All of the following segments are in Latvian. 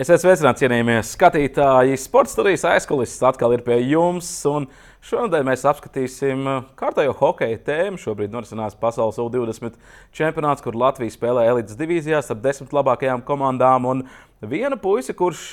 Esiet sveicināti, cienījamie skatītāji. Sports studijas aizkulisēs atkal ir pie jums. Šodien mēs apskatīsim kārtējo hokeja tēmu. Šobrīd norisinās pasaules U-20 čempionāts, kur Latvija spēlē elites divīzijās ar desmit labākajām komandām. Un viena puise, kurš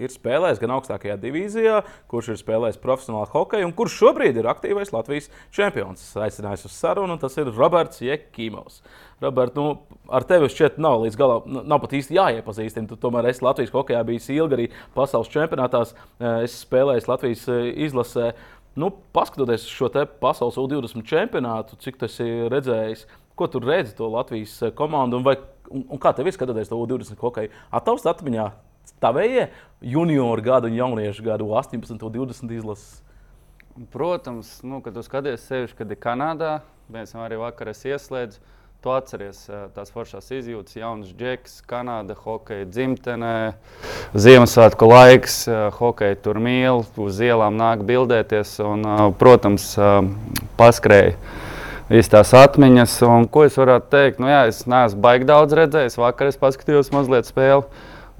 ir spēlējis gan augstākajā divīzijā, kurš ir spēlējis profesionālu hokeju un kurš šobrīd ir aktīvais Latvijas čempions. Aicinājis uz sarunu, un tas ir Roberts Jekimovs. Robert, nu, ar tevi šķiet nav līdz galam, nav pat īsti jāiepazīstina. Tu tomēr esi Latvijas hokeja bijis ilgi arī pasaules čempionātās, es spēlēju Latvijas izlasē. Nu, paskatoties šo pasaules U-20 čempionātu, cik tas ir redzējis, ko tur redzi to Latvijas komandu un, vai, un, un kā tev ir skatoties to U-20 hokeju? Ataust atmiņā tavējie junioru gadu un jauniešu gadu 18 un 20 izlases? Protams, nu, kad tu skaties sevi, kad ir Kanādā, mēs arī vakar ieslēdzām. Tu atceries tās foršās izjūtas, jauns džeks, Kanāda, hokeja dzimtenē, Ziemassvētku laiks, hokeja tur mīl, uz ielām nāk bildēties un, protams, paskrēja visas tās atmiņas. Un, ko es varētu teikt? Nu, jā, es neesmu baigi daudz redzējis, vakar es paskatījos mazliet spēli.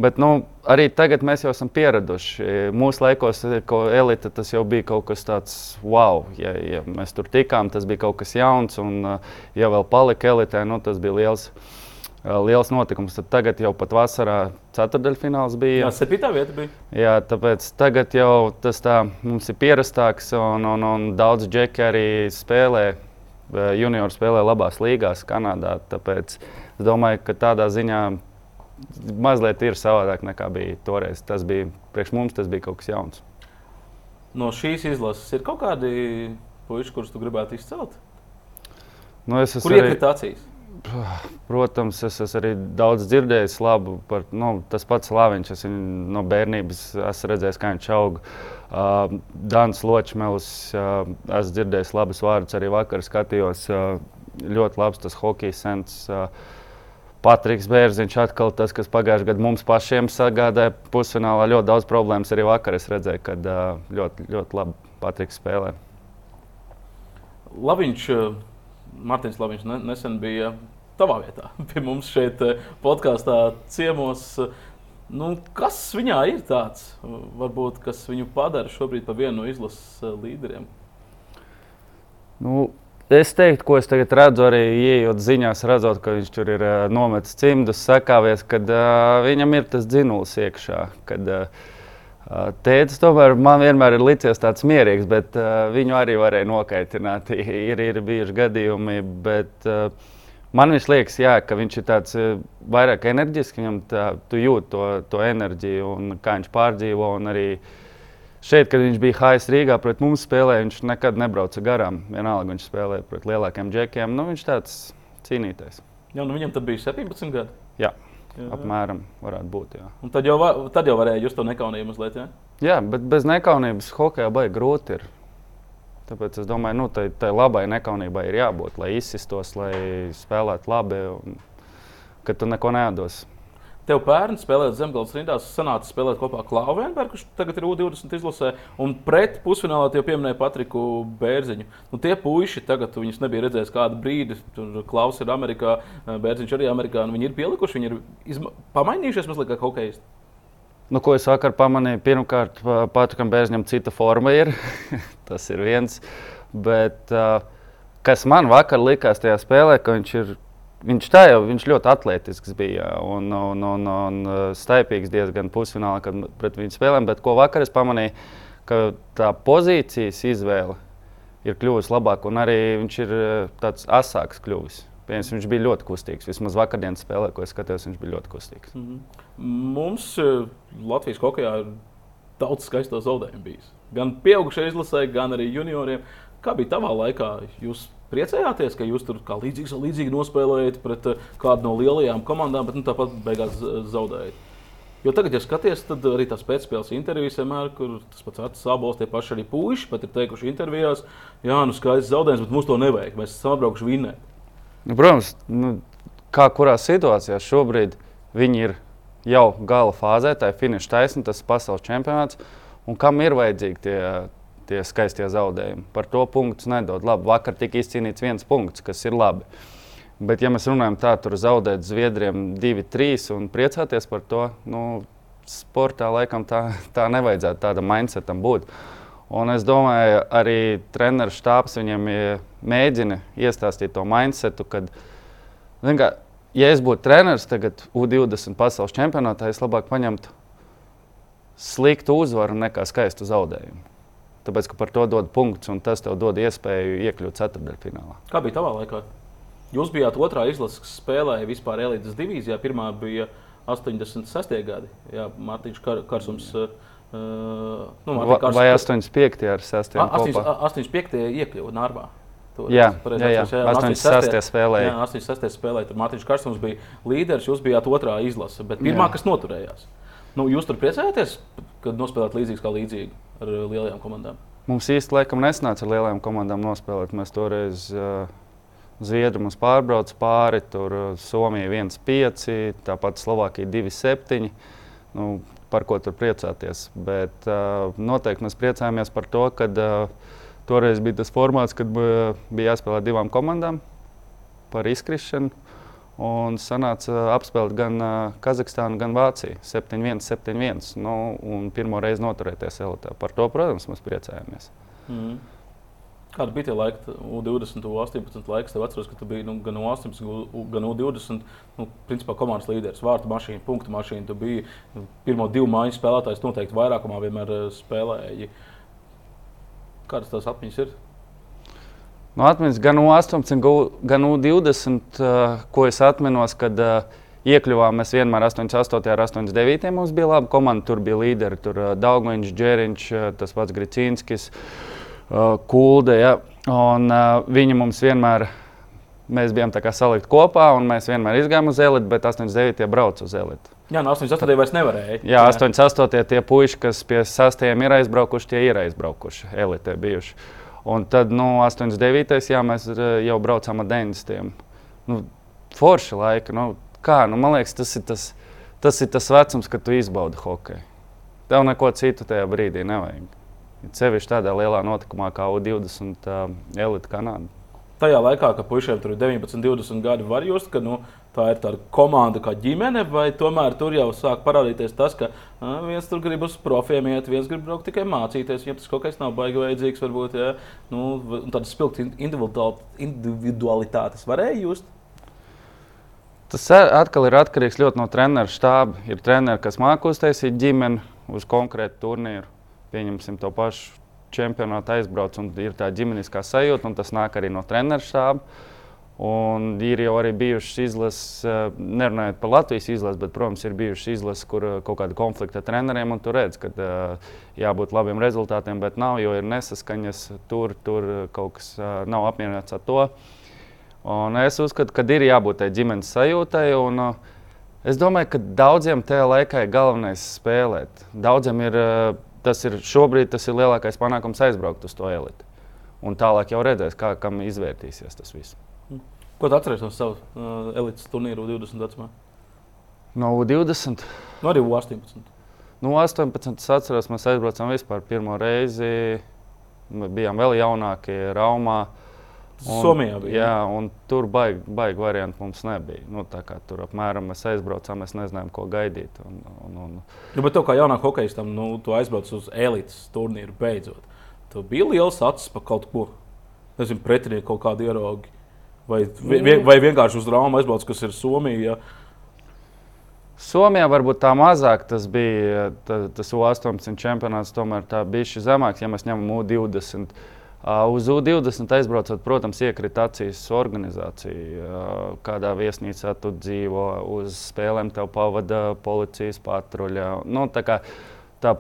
Bet nu, arī tagad mēs jau esam pieraduši. Mūsu laikos, ko elite, tas jau bija kaut kas tāds, wow, ja, ja mēs tur tikām, tas bija kaut kas jauns. Un, ja vēl palika elitē, nu, tas bija liels. Liels notikums. Tad tagad jau pat vasarā ceturdaļfināls bija. Jā, septītā vieta bija. Jā, tāpēc tagad jau tas tā mums ir pierastāks un, un, un daudz džeki arī spēlē. Juniori spēlē labās līgās Kanādā. Tāpēc es domāju, ka tādā ziņā mazliet ir savādāk nekā bija toreiz. Tas bija priekš mums, tas bija kaut kas jauns. No šīs izlases ir kaut kādi puiši, kurus tu gribētu izcelt? Nu, Kur arī... iekrīt acīs? Protams, es esmu arī daudz dzirdējis labu par nu, tas pats Lāviņš. Es viņu no bērnības esmu redzējis, kā viņš aug. Uh, Dans Ločmēlis, uh, esmu dzirdējis labus vārdus, arī vakar skatījos. Uh, ļoti labs tas hockey sens. Uh, Patriks Bērziņš atkal tas, kas pagājušajā gadā mums pašiem sagādāja pusfinālā ļoti daudz problēmas. Arī vakar es redzēju, ka ļoti, ļoti labi Patriks spēlē. Labiņš, Mārtiņš Labiņš nesen bija tavā vietā pie mums šeit podkāstā ciemos. Nu, kas viņā ir tāds, varbūt, kas viņu padara šobrīd par vienu no izlases līderiem? Nu, Es teiktu, ko es tagad redzu, arī ienākot ziņās, redzot, ka viņš tur ir uh, nometis cimdus, sakāvies, kad uh, viņam ir tas dzinulis iekšā. Kad, uh, Tēvs tomēr man vienmēr ir licies tāds mierīgs, bet uh, viņu arī varēja nokaitināt. ir, ir bijuši gadījumi, bet uh, man viņš liekas, jā, ka viņš ir tāds uh, vairāk enerģisks, viņam tā, tu jūti to, to enerģiju un kā viņš pārdzīvo. Arī, uh, Šeit, kad viņš bija Haies Rīgā, pret mums spēlēja, viņš nekad nebrauca garām. Vienalga, viņš spēlēja pret lielākiem džekiem. Nu, viņš tāds cīnītājs. Jā, nu viņam tad bija 17 gadi. Jā. Jā. Apmēram varētu būt. Jā. Un tad jau, va, tad jau varēja just to nekaunību mazliet. Jā, jā bet bez nekaunības hokeja baigi grūti. Ir. Tāpēc es domāju, nu, tai, tai labai nekaunībai ir jābūt, lai izsistos, lai spēlētu labi, un ka tu neko nedos. Tev pērn spēlēt zemgājas rindās, sanāca spēlēt kopā Vienbergu, kurš tagad ir U20 izlasē, un pret pusfinālā jau pieminēja Patriku Bērziņu. Nu, tie puiši tagad, viņus nebija redzējis kādu brīdi, Klaus ir Amerikā, Bērziņš arī Amerikā, viņi ir pielikuši, viņi ir izma... pamainījušies mazliet kā hokeisti. Nu, ko es vakar pamanīju, pirmkārt, Patrikam Bērziņam cita forma ir. Tas ir viens. Bet, kas man vakar likās tajā spēlē, ka viņš ir Viņš tā jau viņš ļoti atletisks bija un, un, un, un uh, staipīgs diezgan pusfinālā, kad pret viņu spēlēm. Bet ko vakar es pamanīju, ka tā pozīcijas izvēle ir kļuvusi labāka un arī viņš ir uh, tāds asāks kļuvis. Piemēram, viņš bija ļoti kustīgs. Vismaz vakardienas spēlē, ko es skatījos, viņš bija ļoti kustīgs. Mm -hmm. Mums uh, Latvijas hokeja ir daudz skaisto zaudējumu bijis. Gan pieaugušajai izlasē, gan arī junioriem. Kā bija tavā laikā? Jūs priecājāties, ka jūs tur kā līdzīgi, līdzīgi nospēlējat pret eh, kādu no lielajām komandām, bet nu, tāpat beigās zaudējat. Jo tagad, ja skaties, tad arī tās pēcspēles intervijas vienmēr, kur tas pats Atsas Abols, tie paši arī puiši pat ir teikuši intervijās, jā, nu skaists zaudējums, bet mums to nevajag, mēs esam atbraukuši vinnēt. Nu, protams, nu, kā kurā situācijā šobrīd viņi ir jau gala fāzē, tā ir finiša taisna, tas ir pasaules čempionāts, un kam ir vajadzīgi tie tie skaistie zaudējumi. Par to punktus nedod. Labi, vakar tika izcīnīts viens punkts, kas ir labi. Bet, ja mēs runājam tā, tur zaudēt Zviedriem 2-3 un priecāties par to, nu, sportā laikam tā, tā nevajadzētu tādam mindsetam būt. Un es domāju, arī treneru štābs viņam mēģina iestāstīt to mindsetu, kad, kā, ja es būtu treneris tagad U20 pasaules čempionātā, es labāk paņemtu sliktu uzvaru nekā skaistu zaudējumu. Tāpēc, ka par to dod punkts, un tas tev dod iespēju iekļūt ceturdaļfinālā. Kā bija tavā laikā? Jūs bijāt otrā izlase, kas spēlēja vispār elites divīzijā. Pirmā bija 86. gadi. Jā, Mārtiņš Kar Karsums. Uh, nu, Kars, vai 85. ar 6. 85. iekļuva Nārvā. Jā, jā, jā, jā, 86. spēlēja. Jā, 86. spēlēja. Tur Mārtiņš Karsums bija līderis, jūs bijāt otrā izlase, bet pirmā, jā. kas noturējās. Nu, jūs tur priecājaties, kad nospēlējāt līdzīgu kā līdzīgi ar lielajām komandām? Mums īsti laikam nesnāca ar lielajām komandām nospēlēt. Mēs toreiz uh, Zviedru mums pārbrauca pāri, tur uh, Somija 1-5, tāpat Slovākija 2-7. Nu, par ko tur priecāties. Bet uh, noteikti mēs priecājamies par to, ka uh, toreiz bija tas formāts, kad bija jāspēlē divām komandām par izkrišanu. Un sanāca apspēlēt gan Kazahstānu, gan Vāciju. 7-1, 7-1. Nu, un pirmo reizi noturēties elitē. Par to, protams, mēs priecājamies. Mm. Kāda bija tie laiki, U20, U18 laiks? Tev atceros, ka tu biji nu, gan U18, gan U20. Nu, principā komandas līderis, vārtu mašīna, punktu mašīna. Tu biji nu, pirmo divu māju spēlētājs, noteikti vairākumā vienmēr spēlēji. Kādas tās apziņas ir? No atmiņas gan U18, gan U20, uh, ko es atminos, kad uh, iekļuvām mēs vienmēr 88. un 89. mums bija laba komanda. Tur bija līderi, tur uh, Daugmaņš, Džeriņš, tas pats Gricīnskis, Kulde. Ja? Un, viņi mums vienmēr, mēs bijām salikti kopā un mēs vienmēr izgājām uz elitu, bet 89. brauca uz elitu. Jā, no 88. vairs nevarēja. Jā, 88. tie puiši, kas pie 6. ir aizbraukuši, tie ir aizbraukuši, elitē bijuši. Un tad, nu, 89. Jā, mēs eh, jau braucām ar 90. Nu, forša laika. Nu, kā, nu, man liekas, tas ir tas, tas ir tas vecums, kad tu izbaudi hokeju. Tev neko citu tajā brīdī nevajag. Cevišķi tādā lielā notikumā kā U20 uh, elite Kanāda. Tajā laikā, kad puišiem tur ir 19, 20 gadi, var just, ka nu, tā ir tāda komanda kā ģimene, vai tomēr tur jau sāk parādīties tas, ka a, viens tur grib uz profiem iet, viens grib braukt tikai mācīties, viņam tas kaut kas nav baigi vajadzīgs, varbūt ja? nu, tādas spilgtas individualitātes varēja just. Tas atkal ir atkarīgs ļoti no treneru štāba. Ir treneri, kas māca uztaisīt ģimeni uz konkrētu turnīru. Pieņemsim to pašu čempionātu aizbrauc un ir tā ģimeniskā sajūta, un tas nāk arī no treneru štāba. Un ir jau arī bijušas izlases, eh, nerunājot par Latvijas izlasi, bet, protams, ir bijušas izlases, kur eh, kaut kāda konflikta ar treneriem. Tur redz, ka uh, jābūt labiem rezultātiem, bet nav, jo ir nesaskaņas, tur, tur kaut kas uh, nav apmierināts ar to. Un es uzskatu, ka ir jābūt tai ģimenes sajūtai. Un, uh, es domāju, ka daudziem tajā laikā ir galvenais spēlēt. Daudziem ir, tas ir šobrīd tas ir lielākais panākums aizbraukt uz to elitu. Un tālāk jau redzēs, kā kam izvērtīsies tas viss. Ko tu atceries no savas uh, elites turnīra 20 vecumā? No 20. No arī 18. No 18. es atceros, mēs aizbraucām vispār pirmo reizi. Mēs bijām vēl jaunākie Raumā. Un, Somijā bija. Jā, un tur baigi baig variantu mums nebija. Nu, tur apmēram mēs aizbraucām, mēs nezinājām, ko gaidīt. Un, un, un... Nu, bet tev kā jaunam hokeistam, nu, tu aizbrauc uz elites turnīru beidzot. Tev bija liels acis par kaut ko. Nezinu, pretinieku kaut kādu ieraugu. Vai, vi, vai vienkārši uz Rāmas aizbrauc, kas ir Somija? Ja? Somijā varbūt tā mazāk tas bija. Tas U-18 čempionāts tomēr bija zemāks, ja mēs ņemam U-20. Uz U-20 aizbraucot, protams, iekrita acīs organizācija. Kādā viesnīcā tu dzīvo, uz spēlēm tev pavada policijas patruļa. Nu, tā,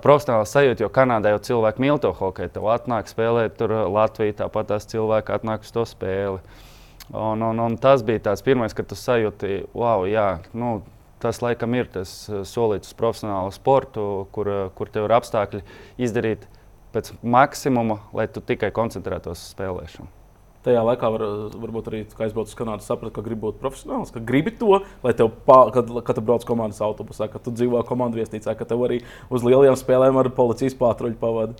profesionāla sajūta, jo Kanādā jau cilvēki mīl to hokeju. Tev atnāk spēlēt, tur Latvijā tāpat tās cilvēki atnāk uz to spēli. Un, un, un tas bija tas pirmais, kad tu sajūti, wow, jā, nu, tas laikam ir tas solīts uz profesionālu sportu, kur, kur tev ir apstākļi izdarīt pēc maksimuma, lai tu tikai koncentrētos uz spēlēšanu. Tajā laikā var, varbūt arī aizbraukt uz Kanādu, saprast, ka gribi būt profesionāls, ka gribi to, lai tev, pā, kad, kad tu brauc komandas autobusā, ka tu dzīvo komandu viesnīcā, ka tev arī uz lielajām spēlēm ar policijas pātruļu pavadu.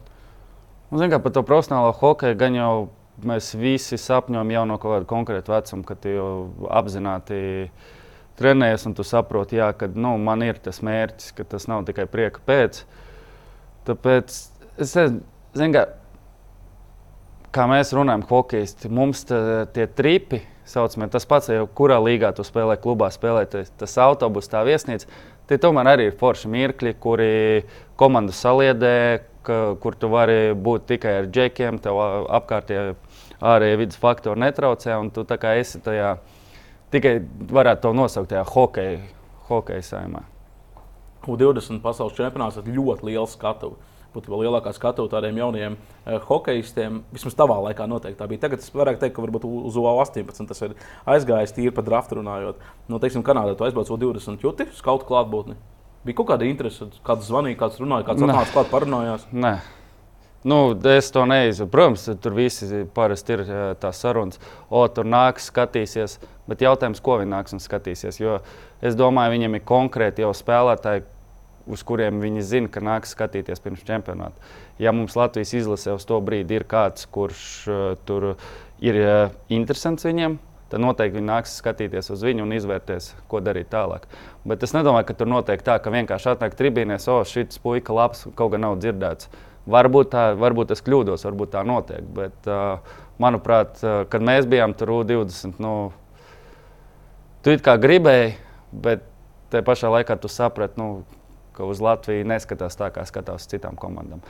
Nu, Zinām, par to profesionālo hokeju gan jau mēs visi sapņojam jau no kaut kāda konkrēta vecuma, kad jau apzināti trenējies, un tu saproti, jā, ka nu, man ir tas mērķis, ka tas nav tikai prieka pēc. Tāpēc es zinu, ka, kā mēs runājam, hokejisti, mums tā, tie tripi, saucamie, tas pats, jau kurā līgā tu spēlē, klubā spēlē, tas, autobus, tā viesnīca. Tie tomēr arī ir forši mirkļi, kuri komandu saliedē, ka, kur tu vari būt tikai ar džekiem, tev apkārtējie ārējie vidas faktori netraucē, un tu esi tajā tikai varētu to nosaukt tajā hokeja, hokeja saimā. U20 pasaules čempionāts ir ļoti liels skatuves. Vēl lielākā skatu tādiem jauniem eh, hokeistiem. Vismaz tavā laikā noteikti tā bija. Tagad es varu teikt, ka varbūt uz U18 tas ir aizgājis tīri pa draftu runājot. Nu, teiksim, Kanādā tu aizbrauc U20 jūti skautu klātbūtni. Bija kaut kāda interese, kāds zvanīja, kāds runāja, kāds atnāca klāt, parunājās. Nē. Nu, es to neizjūtu. Protams, tur visi parasti ir tās sarunas, o, tur nāks, skatīsies. Bet jautājums, ko viņi nāks un skatīsies. Jo es domāju, viņiem ir konkrēti jau spēlētāji, uz kuriem viņi zina, ka nāks skatīties pirms čempionāta. Ja mums Latvijas izlasē uz to brīdi ir kāds, kurš uh, tur ir uh, interesants viņiem, tad noteikti viņi nāks skatīties uz viņu un izvērtēs, ko darīt tālāk. Bet es nedomāju, ka tur notiek tā, ka vienkārši atnāk tribīnēs, o, šis puika labs, kaut gan nav dzirdēts. Varbūt, tā, varbūt es kļūdos, varbūt tā notiek. Bet, uh, manuprāt, uh, kad mēs bijām tur U20, nu, tu it kā gribēji, bet te pašā laikā tu saprati, nu, ka uz Latviju neskatās tā, kā skatās citām komandām.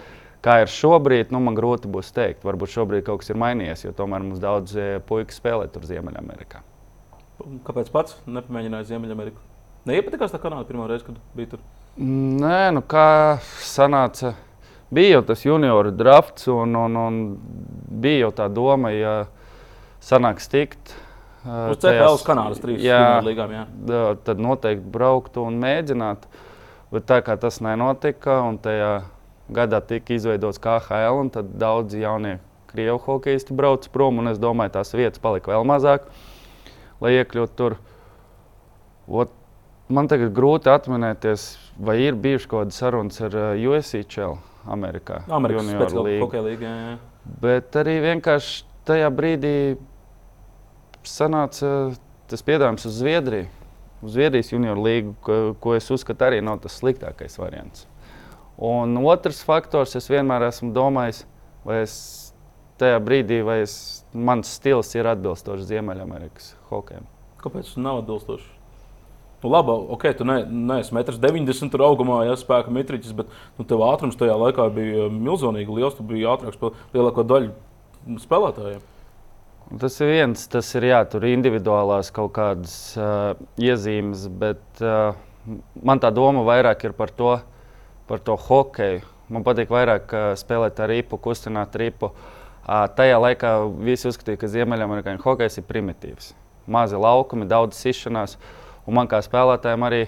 Kā ir šobrīd, nu, man grūti būs teikt. Varbūt šobrīd kaut kas ir mainījies, jo tomēr mums daudz puikas spēlē tur Ziemeļamerikā. Kāpēc pats nepamēģināji Ziemeļameriku? Neiepatikās tā kanāla pirmā reize, kad biji tur? Nē, nu kā sanāca bija jau tas junioru drafts, un, un, un bija jau tā doma, ja sanāks tikt. Uz CPL Kanādas trīs jā, līgām, jā. Tad noteikti brauktu un mēģināt. Bet tā kā tas nenotika, un tajā gadā tika izveidots KHL, un tad daudzi jaunie krievu hokeisti brauca prom, un es domāju, tās vietas palika vēl mazāk, lai iekļūtu tur. Ot, man tagad grūti atminēties, vai ir bijušas kaut kādas sarunas ar uh, USCL. Amerikā. Amerikas Hokeja līga. Jā, jā. Bet arī vienkārši tajā brīdī sanāca tas piedāvājums uz Zviedriju. Zviedrijas junioru līgu, ko, ko es uzskatu, arī nav tas sliktākais variants. Un otrs faktors, es vienmēr esmu domājis, vai es tajā brīdī, vai es, mans stils ir atbilstošs Ziemeļamerikas hokejam. Kāpēc tas nav atbilstošs? Nu, labi, ok, tu ne, neesi 1,90 m augumā, ja spēka mitriķis, bet nu, tev ātrums tajā laikā bija milzīgi liels. Tu biji ātrāks par lielāko daļu spēlētājiem. Tas ir viens, tas ir jā, tur individuālās kaut kādas uh, iezīmes, bet uh, man tā doma vairāk ir par to, par to hokeju. Man patīk vairāk uh, spēlēt ar ripu, kustināt ripu. Uh, tajā laikā visi uzskatīja, ka Ziemeļamerikāņu hokejs ir primitīvs. Mazi laukumi, daudz sišanās. Uh, Un man kā spēlētājam arī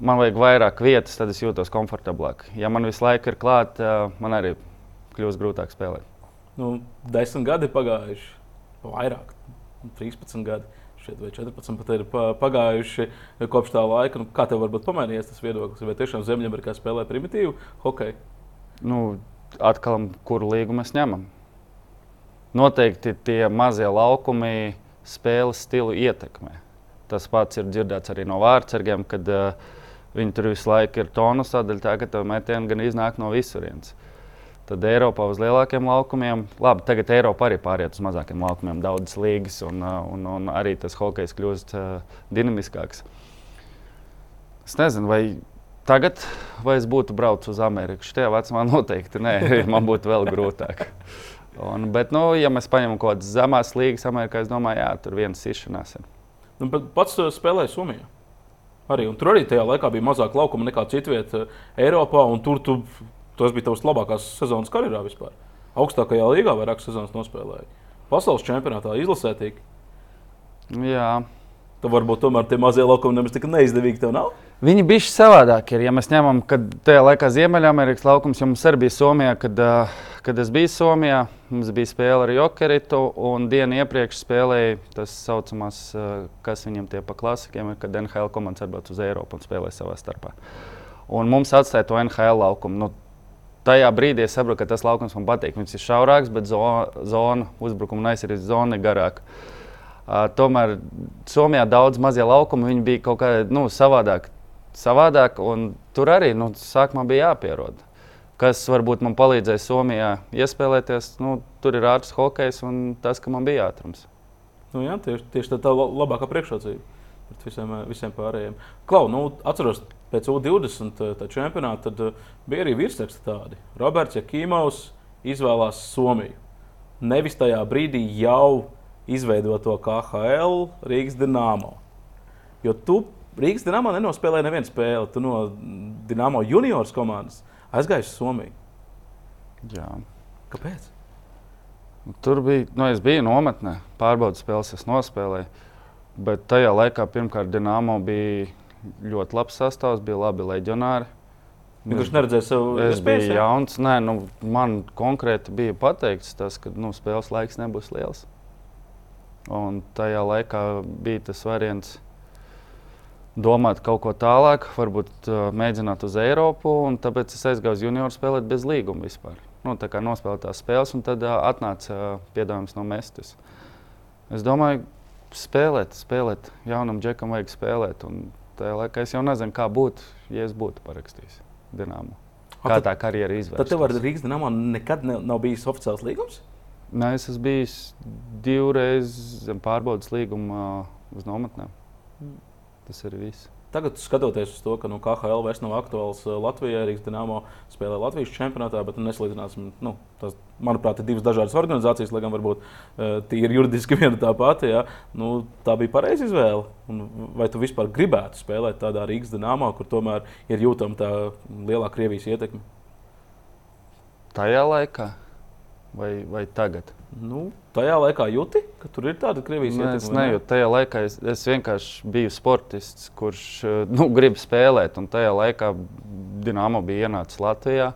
man vajag vairāk vietas, tad es jūtos komfortablāk. Ja man visu laiku ir klāta, man arī kļūst grūtāk spēlēt. Nu, desmit gadi pagājuši, vairāk, 13 gadi. Šeit vai 14 pat ir pagājuši kopš tā laika. Nu, kā tev varbūt pamainījies tas viedoklis? Vai tiešām Ziemeļamerikā spēlē primitīvu hokeju? Nu, atkal, kuru līgu mēs ņemam? Noteikti tie mazie laukumi spēles stilu ietekmē. Tas pats ir dzirdēts arī no vārdsargiem, kad uh, viņi tur visu laiku ir tonu sadaļā, tā ka tev metieni gan iznāk no visurienes. Tad Eiropā uz lielākiem laukumiem, labi, tagad Eiropa arī pāriet uz mazākiem laukumiem, daudzas līgas, un, uh, un, un arī tas hokejs kļūst uh, dinamiskāks. Es nezinu, vai tagad, vai es būtu braucis uz Ameriku. Šajā vecumā noteikti nē, man būtu vēl grūtāk. Un, bet, nu, ja mēs paņemam kaut kādas zemās līgas, Amerikā, es domāju, jā, tur viens sišanās ir. Nu, pats uh, spēlēja Somijā. Arī, tur arī tajā laikā bija mazāk laukuma nekā citvietā uh, Eiropā. Tur tu, tas bija tavs labākās sezonas karjerā vispār. Augstākajā līgā vairākas sezonas nospēlēja. Pasaules čempionātā izlasētīgi. Jā. Tad varbūt tomēr tie mazie laukumi nemaz tik neizdevīgi tev nav. Viņi bija savādāki. Ja mēs ņemam, kad tajā laikā Ziemeļamerikas laukums, jo mums arī bija Somijā, kad, kad es biju Somijā, mums bija spēle ar Jokeritu, un dienu iepriekš spēlēja tas saucamās, kas viņiem tie pa klasikiem ir, kad NHL komandas atbrauc uz Eiropu un spēlē savā starpā. Un mums atstāja to NHL laukumu. Nu, tajā brīdī es saprotu, ka tas laukums man patīk. Viņš ir šaurāks, bet zona, zona uzbrukuma aizsardzības zona ir garāka. Uh, tomēr Somijā daudz mazie laukumi, bija kaut kādi nu, savādāk, savādāk, un tur arī nu, sākumā bija jāpierod. Kas varbūt man palīdzēja Somijā iespēlēties, nu, tur ir ārsts hokejs un tas, ka man bija ātrums. Nu, jā, tieši, tieši tā, tā labākā priekšrocība pret visiem, visiem pārējiem. Klau, nu, atceros, pēc U20 čempionāta tad uh, bija arī virsraksti tādi. Roberts Jakīmovs izvēlās Somiju. Nevis tajā brīdī jau izveidoto KHL Rīgas Dienāmo. Jo tu Rīgas Dienāmo nenospēlēji nevienu spēli. Tu no Dienāmo juniors komandas aizgāji uz Somiju. Jā. Kāpēc? Tur bija, nu, es biju nometnē, pārbaudas spēles, es nospēlēju. Bet tajā laikā pirmkārt Dienāmo bija ļoti labs sastāvs, bija labi leģionāri. Viņš neredzēja sev Es biju jauns. Nē, nu, man konkrēti bija pateikts, tas, ka nu, spēles laiks nebūs liels. Un tajā laikā bija tas variants domāt kaut ko tālāk, varbūt uh, mēģināt uz Eiropu. Tāpēc es aizgāju uz junioru spēlēt bez līguma vispār. Nu, tā kā nospēlēt tās spēles, un tad uh, atnāca uh, piedāvājums no Mestis. Es domāju, spēlēt, spēlēt. Jaunam džekam vajag spēlēt. Un tajā laikā es jau nezinu, kā būtu, ja es būtu parakstījis. Dienāmo. Kā tā karjera izvēlēsies? Tad tev ar Rīgas dīnāmo nekad ne, nav bijis oficiāls līgums? Nē, es esmu bijis divreiz zem pārbaudas līguma uz nometnēm. Mm. Tas ir viss. Tagad, skatoties uz to, ka nu, KHL vairs nav aktuāls uh, Latvijā, Rīgas dīnāmo spēlē Latvijas čempionātā, bet nu, nesalīdzināsim, nu, tas, manuprāt, ir divas dažādas organizācijas, lai gan varbūt uh, tīri juridiski viena tā pati. Ja? Nu, tā bija pareiza izvēle. Un vai tu vispār gribētu spēlēt tādā Rīgas dīnāmā, kur tomēr ir jūtama tā lielā Krievijas ietekme? Tajā laikā vai, vai tagad? Nu, tajā laikā jūti, ka tur ir tāda krievijas ietekme? Es nejūtu. Tajā laikā es, es vienkārši biju sportists, kurš eh, nu, grib spēlēt. Un tajā laikā Dienāmo bija ienācis Latvijā.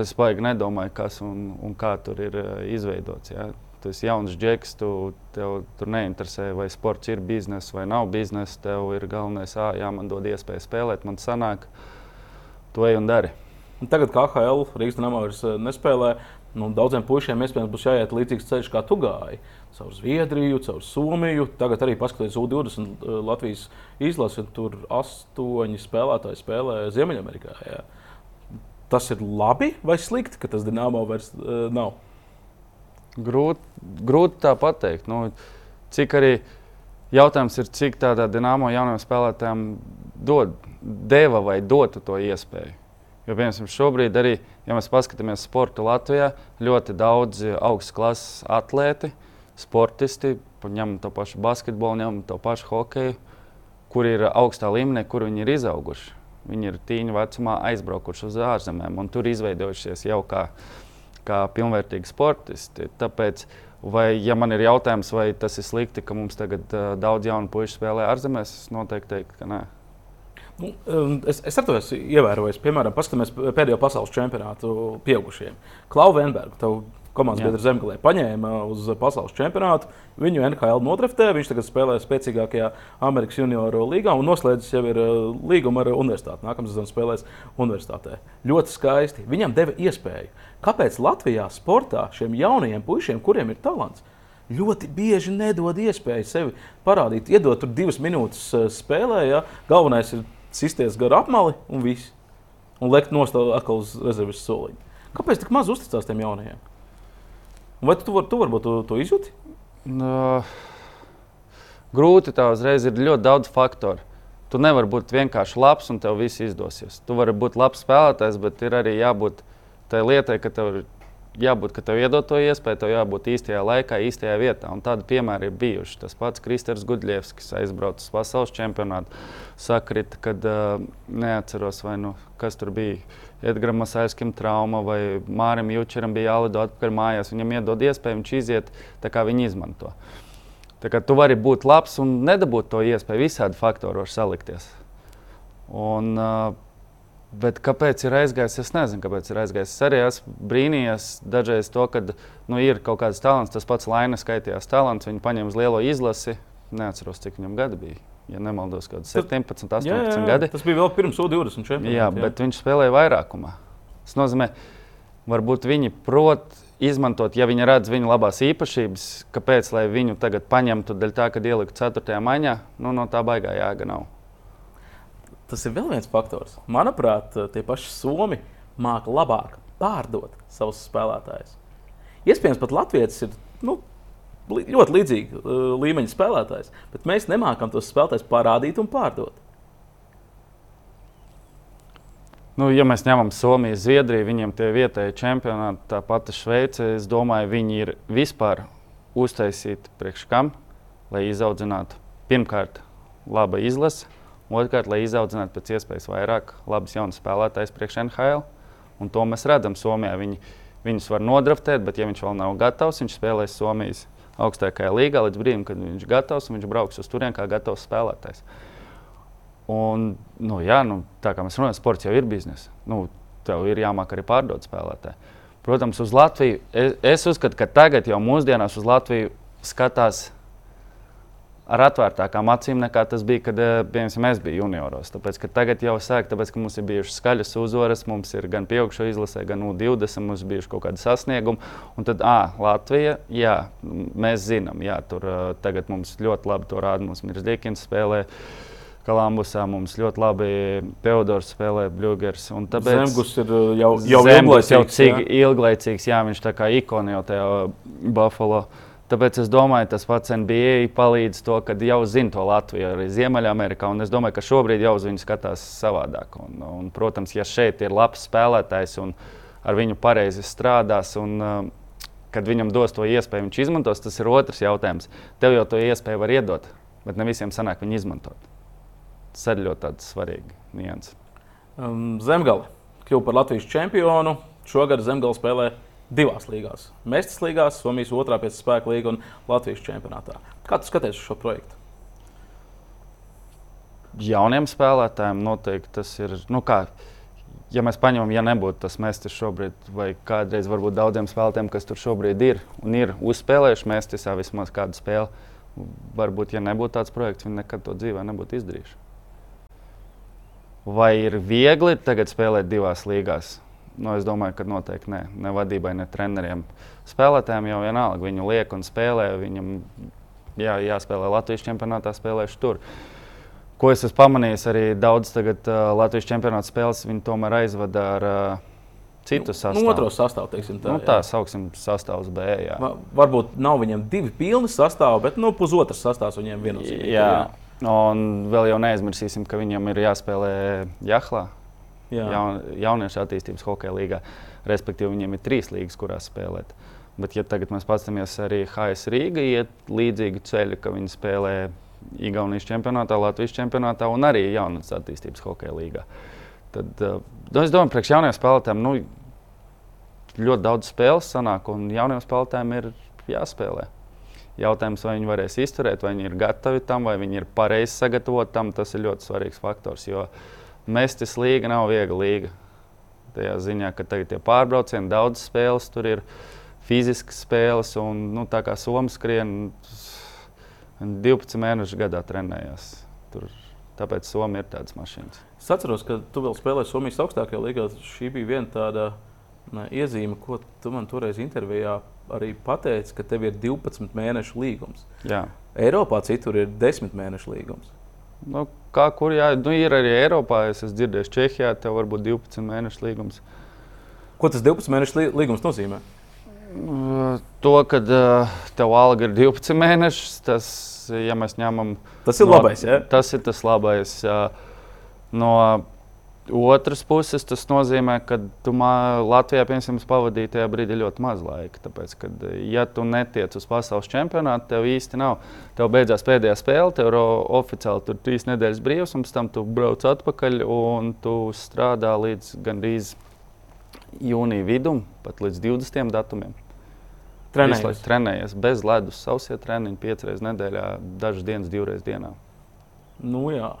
Es baigi nedomāju, kas un, un kā tur ir eh, izveidots. Ja. Tu esi jauns džeks, tu, tev tur neinteresē, vai sports ir biznesa vai nav biznesa. Tev ir galvenais, ah, jā, man dod iespēju spēlēt, man sanāk, to ej un dari. Un tagad KHL Rīgas Dienāmo vairs eh, nespēlē. Nu, daudziem puišiem iespējams būs jāiet līdzīgs ceļš, kā tu gāji. Caur Zviedriju, caur Somiju. Tagad arī paskatieties U20 uh, Latvijas izlasi. Tur astoņi spēlētāji spēlē Ziemeļamerikā. Jā. Tas ir labi vai slikti, ka tas Dienāmo vairs uh, nav? Grūti grūt tā pateikt. Nu, cik arī jautājums ir, cik tādā Dienāmo jaunajiem spēlētājiem dod, deva vai dotu to iespēju. Jo, piemēram, šobrīd arī, ja mēs paskatāmies sporta Latvijā, ļoti daudz augstas klases atlēti, sportisti, ņemam to pašu basketbolu, ņemam to pašu hokeju, kur ir augstā līmenī, kur viņi ir izauguši. Viņi ir tīņa vecumā aizbraukuši uz ārzemēm un tur izveidojušies jau kā, kā pilnvērtīgi sportisti. Tāpēc, vai, ja man ir jautājums, vai tas ir slikti, ka mums tagad uh, daudz jaunu puiku spēlē ārzemēs, es noteikti teiktu, ka nē. Nu, um, es, es ar to esmu ievērojis. Piemēram, paskatāmies pēdējo pasaules čempionātu pieaugušiem. Klauva Enberga, komandas biedra Zemgalē, paņēma uz pasaules čempionātu. Viņu NHL notraftē, viņš tagad spēlē spēcīgākajā Amerikas junioru līgā un noslēdzis jau ir uh, līgumu ar universitāti. Nākamā sezonā spēlēs universitātē. Ļoti skaisti. Viņam deva iespēju. Kāpēc Latvijā sportā šiem jaunajiem puišiem, kuriem ir talants, ļoti bieži nedod iespēju sevi parādīt. Iedod tur divas minūtes uh, spēlē, ja galvenais ir sisties gar apmali un viss. Un lekt nostāvēt atkal uz rezerves soliņa. Kāpēc tik maz uzticās tiem jaunajiem? Vai tu, var, tu varbūt to, to izjūti? No, grūti tā uzreiz ir ļoti daudz faktoru. Tu nevari būt vienkārši labs un tev viss izdosies. Tu vari būt labs spēlētājs, bet ir arī jābūt tai lietai, ka tev ir jābūt, ka tev iedod to iespēju, tev jābūt īstajā laikā, īstajā vietā. Un tādi piemēri ir bijuši. Tas pats Kristers Gudļevs, kas aizbrauca uz pasaules čempionātu, sakrita, kad uh, neatceros, vai nu, kas tur bija. Edgars Masāļskim trauma vai Mārim Jučeram bija jālido atpakaļ mājās. Viņam iedod iespēju, viņš iziet tā, kā viņi izmanto. Tā kā tu vari būt labs un nedabūt to iespēju, visādi faktori var salikties. Un, uh, Bet kāpēc ir aizgājis? Es nezinu, kāpēc ir aizgājis. Es arī esmu brīnījies dažreiz to, ka nu, ir kaut kāds talants. Tas pats Laina skaitījās talants. Viņu paņēma uz lielo izlasi. Neatceros, cik viņam gadi bija. Ja nemaldos, kaut kāds 17, 18 jā, jā, gadi. Tas bija vēl pirms U20. Jā, jā, bet viņš spēlēja vairākumā. Tas nozīmē, varbūt viņi prot izmantot, ja viņi redz viņa labās īpašības, kāpēc viņu tagad paņemtu dēļ tā, ka ieliku 4. maiņā, nu, no tā baigā jēga nav. Tas ir vēl viens faktors. Manuprāt, tie paši Somi māca labāk pārdot savus spēlētājus. Iespējams, pat Latvijas ir nu, ļoti līdzīga uh, līmeņa spēlētājs, bet mēs nemākam tos spēlētājus parādīt un pārdot. Nu, ja mēs ņemam Somiju, Zviedriju, viņiem tie vietējie čempionāti, tā pati Šveice, es domāju, viņi ir vispār uztaisīti priekš kam, lai izaudzinātu pirmkārt laba izlase, otrkārt, lai izaudzinātu pēc iespējas vairāk labas jaunas spēlētājas priekš NHL. Un to mēs redzam Somijā. Viņi, viņus var nodraftēt, bet ja viņš vēl nav gatavs, viņš spēlēs Somijas augstākajā līgā līdz brīdim, kad viņš ir gatavs un viņš brauks uz turieni kā gatavs spēlētājs. Un, nu, jā, nu, tā kā mēs runājam, sports jau ir biznesa. Nu, tev ir jāmāk arī pārdot spēlētāju. Protams, uz Latviju es, es uzskatu, ka tagad jau mūsdienās uz Latviju skatās ar atvērtākām acīm nekā tas bija, kad eh, piemēram, es biju junioros. Tāpēc, tagad jau sāk, tāpēc, ka mums ir bijušas skaļas uzvaras, mums ir gan pieaugšo izlasē, gan U20, mums ir bijuši kaut kādi sasniegumi. Un tad, ah, Latvija, jā, mēs zinām, jā, tur tagad mums ļoti labi to rāda. Mums ir Zdīkins spēlē. Kalambusā mums ļoti labi Teodors spēlē Bluegers. Tāpēc Zemgus ir jau, jau ilglaicīgs. Jau cik jā. ilglaicīgs, jā, viņš tā kā ikona jau tajā Buffalo. Uh, Tāpēc es domāju, tas pats NBA palīdz to, ka jau zina to Latviju, arī Ziemeļamerikā. Es domāju, ka šobrīd jau uz viņu skatās savādāk. Un, un, protams, ja šeit ir labs spēlētājs un ar viņu pareizi strādās, un uh, kad viņam dos to iespēju, viņš izmantos, tas ir otrs jautājums. Tev jau to iespēju var iedot, bet ne visiem sanāk viņu izmantot. Tas ir ļoti svarīgi nianses. Um, Zemgale kļuva par Latvijas čempionu. Šogad Zemgale spēlē divās līgās. Mēstas līgās, Somijas otrā pēc spēka līga un Latvijas čempionātā. Kā tu skaties uz šo projektu? Jauniem spēlētājiem noteikti tas ir. Nu kā, ja mēs paņemam, ja nebūtu tas mēstis šobrīd, vai kādreiz varbūt daudziem spēlētājiem, kas tur šobrīd ir un ir uzspēlējuši mēstisā vismaz kādu spēli, varbūt, ja nebūtu tāds projekts, viņi nekad to dzīvē nebūtu izdarījuši. Vai ir viegli tagad spēlēt divās līgās? Nu, es domāju, ka noteikti ne, ne vadībai, ne treneriem. Spēlētājiem jau vienalga, viņu liek un spēlē. Viņam jā, jāspēlē Latvijas čempionātā, spēlēšu tur. Ko es esmu pamanījis, arī daudz tagad, uh, Latvijas čempionāta spēles viņi tomēr aizvada ar uh, citu nu, sastāvu. Nu, otro sastāvu, teiksim tā. Nu, tā sauksim, sastāvs B. Jā. Varbūt nav viņam divi pilni sastāvi, bet nu, pusotrs sastāvs viņiem jā. Un vēl jau neaizmirsīsim, ka viņam ir jāspēlē Jahlā. Jaun, jauniešu attīstības hokeja līgā. Respektīvi, viņiem ir trīs līgas, kurās spēlēt. Bet, ja tagad mēs paskatāmies arī HS Rīgā, iet līdzīgu ceļu, ka viņi spēlē Igaunijas čempionātā, Latvijas čempionātā un arī jaunas attīstības hokeja līgā. Tad uh, es domāju, priekš jauniem spēlētājiem nu, ļoti daudz spēles sanāk, un jauniem spēlētājiem ir jāspēlē. Jautājums, vai viņi varēs izturēt, vai viņi ir gatavi tam, vai viņi ir pareizi sagatavoti tam, tas ir ļoti svarīgs faktors. Jo, uh, Mestis līga nav viegla līga. Tajā ziņā, ka tagad ir pārbraucieni, daudz spēles, tur ir fiziskas spēles, un nu, tā kā Somija skrien 12 mēnešus gadā trenējās. Tur, tāpēc Somija ir tādas mašīnas. Es atceros, ka tu vēl spēlēji Somijas augstākajā līgā. Šī bija viena tāda iezīme, ko tu man toreiz intervijā arī pateici, ka tev ir 12 mēnešu līgums. Jā. Eiropā citur ir 10 mēnešu līgums. Nu, kā kur jā, nu, ir arī Eiropā, es esmu dzirdējis, Čehijā tev var būt 12 mēnešu līgums. Ko tas 12 mēnešu līgums nozīmē? Uh, to, ka tev alga ir 12 mēnešus, tas, ja mēs ņemam, tas ir no, labais. Ja? Tas ir tas labais. No Otras puses, tas nozīmē, ka tu Latvijā piemēram, pavadīji tajā brīdī ļoti maz laika. Tāpēc, kad, ja tu netiec uz pasaules čempionātu, tev īsti nav. Tev beidzās pēdējā spēle, tev ir oficiāli tur trīs nedēļas brīvs, un pēc tam tu brauc atpakaļ un tu strādā līdz gandrīz jūnija vidum, pat līdz 20 datumiem. Trenējies. Trenējies bez ledus, sausie treniņi, piecas reizes nedēļā, dažas dienas, divreiz dienā. Nu, jā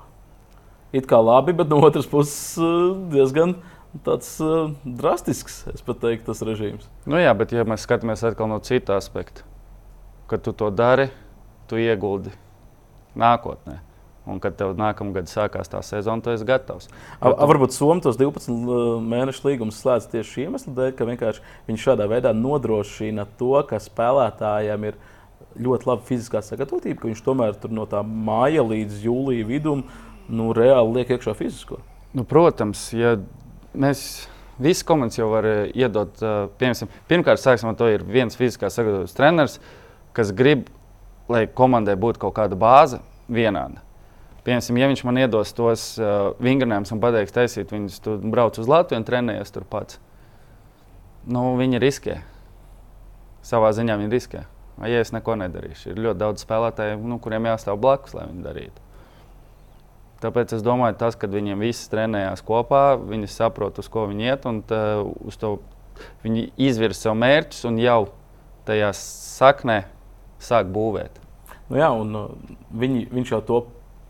it kā labi, bet no otras puses eh, diezgan tāds uh, drastisks, es pat teiktu, tas režīms. Nu jā, bet ja mēs skatāmies atkal no cita aspekta, kad tu to dari, tu ieguldi nākotnē. Un, kad tev nākamā gada sākās tā sezona, tu esi gatavs. A, a, varbūt Somija tos 12 mēnešu līgumus slēdz tieši šī iemesla dēļ, ka viņš šādā veidā nodrošina to, ka spēlētājiem ir ļoti laba fiziskā sagatavotība, ka viņš tomēr no tā māja līdz jūlijā vidum nu, reāli liek iekšā fizisko. Nu, protams, ja mēs Visi komandas jau var eh, iedot, eh, piemēram, pirmkārt, sāksim ar to, ir viens fiziskās sagatavotības treneris, kas grib, lai komandai būtu kaut kāda bāze vienāda. Piemēram, ja viņš man iedos tos uh, vingrinājumus un pateiks, taisīt viņus, tu brauc uz Latviju un trenējies tur pats. Nu, viņi riskē. Savā ziņā viņi riskē. Vai ja es neko nedarīšu? Ir ļoti daudz spēlētāju, nu, kuriem jāstāv blakus, lai viņi darītu. Tāpēc es domāju, tas, ka viņiem viss trenējās kopā, viņi saprot, uz ko viņi iet, un tā, uz to viņi izvirza sev mērķus un jau tajā saknē sāk būvēt. Nu jā, un uh, viņi, viņš jau to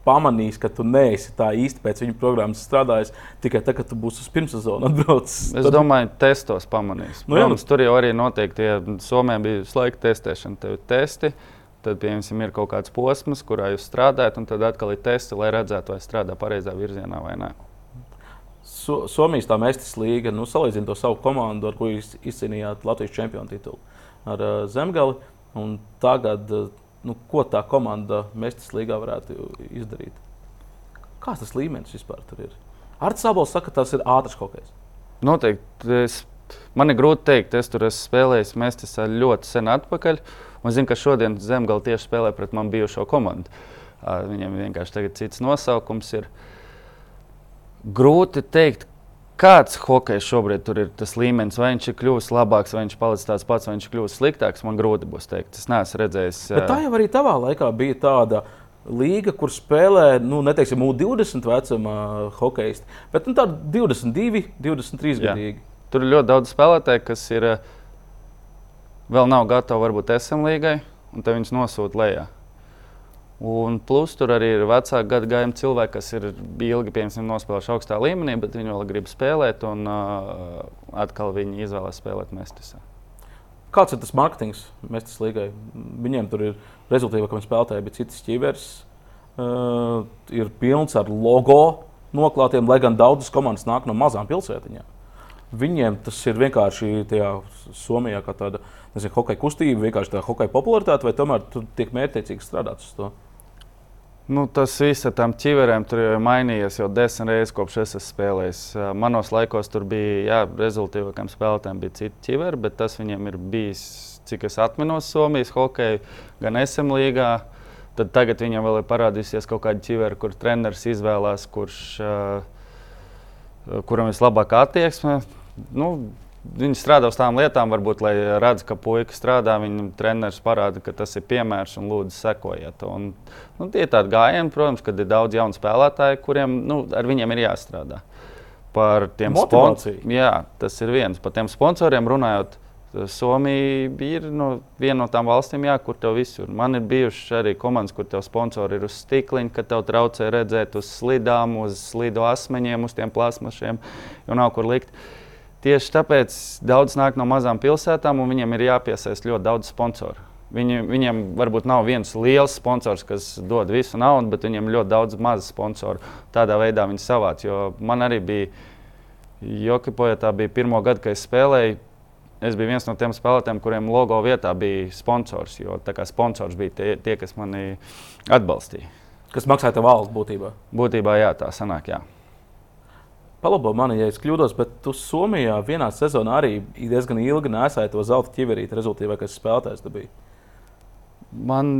pamanīs, ka tu neesi tā īsti pēc viņa programmas strādājis tikai tad, kad tu būsi uz pirmssezonu atbraucis. Es tad... domāju, testos pamanīs. Nu, Protams, jā, nu... Tur jau arī notiek tie Somijā bija slaika testēšana, tev ir testi. Tad, piemēram, ir kaut kāds posms, kurā jūs strādājat, un tad atkal ir testi, lai redzētu, vai strādā pareizā virzienā vai nē. So, Somijas tā mestis līga, nu, salīdzinot to savu komandu, ar ko jūs izcīnījāt Latvijas čempionu titulu ar uh, Zemgali. Tagad, uh, nu, ko tā komanda mestis līgā varētu izdarīt? Kāds tas līmenis vispār tur ir? Arts Sabols saka, tas ir ātrs kaut kas. Noteikti. Es, man ir grūti pateikt, es tur esmu spēlējis mestis ļoti sen atpakaļ. Uh, Un zinu, ka šodien Zemgala tieši spēlē pret manu bijušo komandu. Viņam vienkārši tagad cits nosaukums ir. Grūti pateikt, kāds hokejs šobrīd ir tas līmenis. Vai viņš ir kļuvis labāks, vai viņš palicis tāds pats, vai viņš ir kļuvis sliktāks. Man grūti būs teikt. Es neesmu redzējis. Bet tā jau arī tavā laikā bija tāda līga, kur spēlē, nu, neteiksim, U20 vecuma hokeisti, bet nu, tādi 22, 23 gadīgi. Tur ir ļoti daudz spēlētāju, kas ir uh, vēl nav gatavi varbūt SM līgai, un te viņus nosūta lejā. Un plus tur arī ir vecāku gadu gājumu cilvēki, kas ir ilgi piemēram, nospēlējuši augstā līmenī, bet viņi vēl grib spēlēt, un uh, atkal viņi izvēlās spēlēt Mestisā. Kāds ir tas mārketings Mestis līgai? Viņiem tur ir viņi spēlētāji bija citas ķīveres, uh, ir pilns ar logo noklātiem, lai gan daudzas komandas nāk no mazām pilsētiņām. Viņiem tas ir vienkārši tajā Somijā kā tāda nezinu, hokeja kustība, vienkārši tā hokeja popularitāte, vai tomēr tur tiek mērķiecīgi strādāts uz to? Nu, tas viss ar tām ķiverēm tur ir mainījies jau desmit reizes, kopš es esmu spēlējis. Manos laikos tur bija, jā, rezultātīvākajiem spēlētājiem bija citi ķiveri, bet tas viņiem ir bijis, cik es atminos, Somijas hokeja, gan SM līgā. Tad tagad viņam vēl ir parādījusies kaut kāda ķivera, kur treneris izvēlās, kurš, kuram vislabākā attieksme. Nu, Viņi strādā uz tām lietām, varbūt, lai redz, ka puika strādā. Viņam treneris parāda, ka tas ir piemērs un lūdzu sekojiet. Un, nu, tie ir tādi gājieni, protams, kad ir daudz jaunu spēlētāju, kuriem nu, ar viņiem ir jāstrādā. Par tiem sponsoriem. Jā, tas ir viens. Par tiem sponsoriem runājot. Somija ir no, viena no tām valstīm, jā, kur tev visur. Man ir bijušas arī komandas, kur tev sponsori ir uz stikliņa, ka tev traucē redzēt uz slidām, uz slidu asmeņiem, uz tiem plasmašiem, jo nav kur likt. Uh, Tieši tāpēc daudz nāk no mazām pilsētām, un viņiem ir jāpiesaist ļoti daudz sponsoru. Viņi, viņiem varbūt nav viens liels sponsors, kas dod visu naudu, bet viņiem ļoti daudz mazu sponsoru. Tādā veidā viņi savāc. Jo man arī bija Jokipoja, tā bija pirmā gada, kad es spēlēju. Es biju viens no tiem spēlētājiem, kuriem logo vietā bija sponsors. Jo sponsors bija tie, tie kas mani atbalstīja. Kas maksāja tev valsts būtībā? Būtībā jā, tā sanāk. Jā. Palabo mani, ja es kļūdos, bet tu Somijā vienā sezonā arī diezgan ilgi nesāji to zelta ķiverīti rezultātīvākais spēlētājs. Man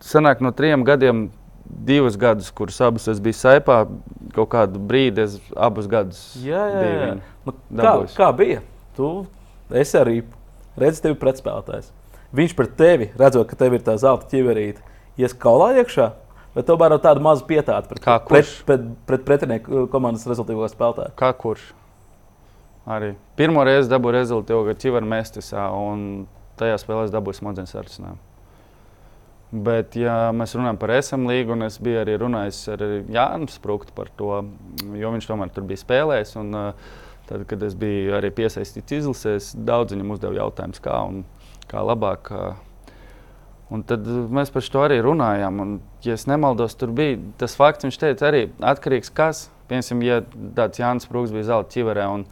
sanāk no trim gadiem. Divus gadus, kurus abus es biju saipā, kaut kādu brīdi es abus gadus jā, jā, jā. Nu, kā, kā bija? Tu esi arī redzējis tevi pretspēlētājs. Viņš pret tevi, redzot, ka tev ir tā zelta ķiverīte, ies kaulā iekšā. Bet tomēr ar tādu mazu pietātu pret, pret, pret, pret, pret pretinieku uh, komandas rezultātīvo spēlētāju. Kā kurš? Arī pirmo reizi dabūju rezultātu, kad ķiver mestisā, un tajā spēlē es dabūju smadzenes arsenālu. Bet, ja mēs runājam par SM līgu, un es biju arī runājis ar Jānu Sprūktu par to, jo viņš tomēr tur bija spēlējis. Un, uh, tad, kad es biju arī piesaistīts izlasēs, daudz viņam uzdeva jautājumus, kā, un, kā labāk. Un tad mēs par to arī runājām. Un, ja es nemaldos, tur bija tas fakts, viņš teica, arī atkarīgs kas. Piemēram, ja tāds Jānis Prūks bija zelta ķiverē un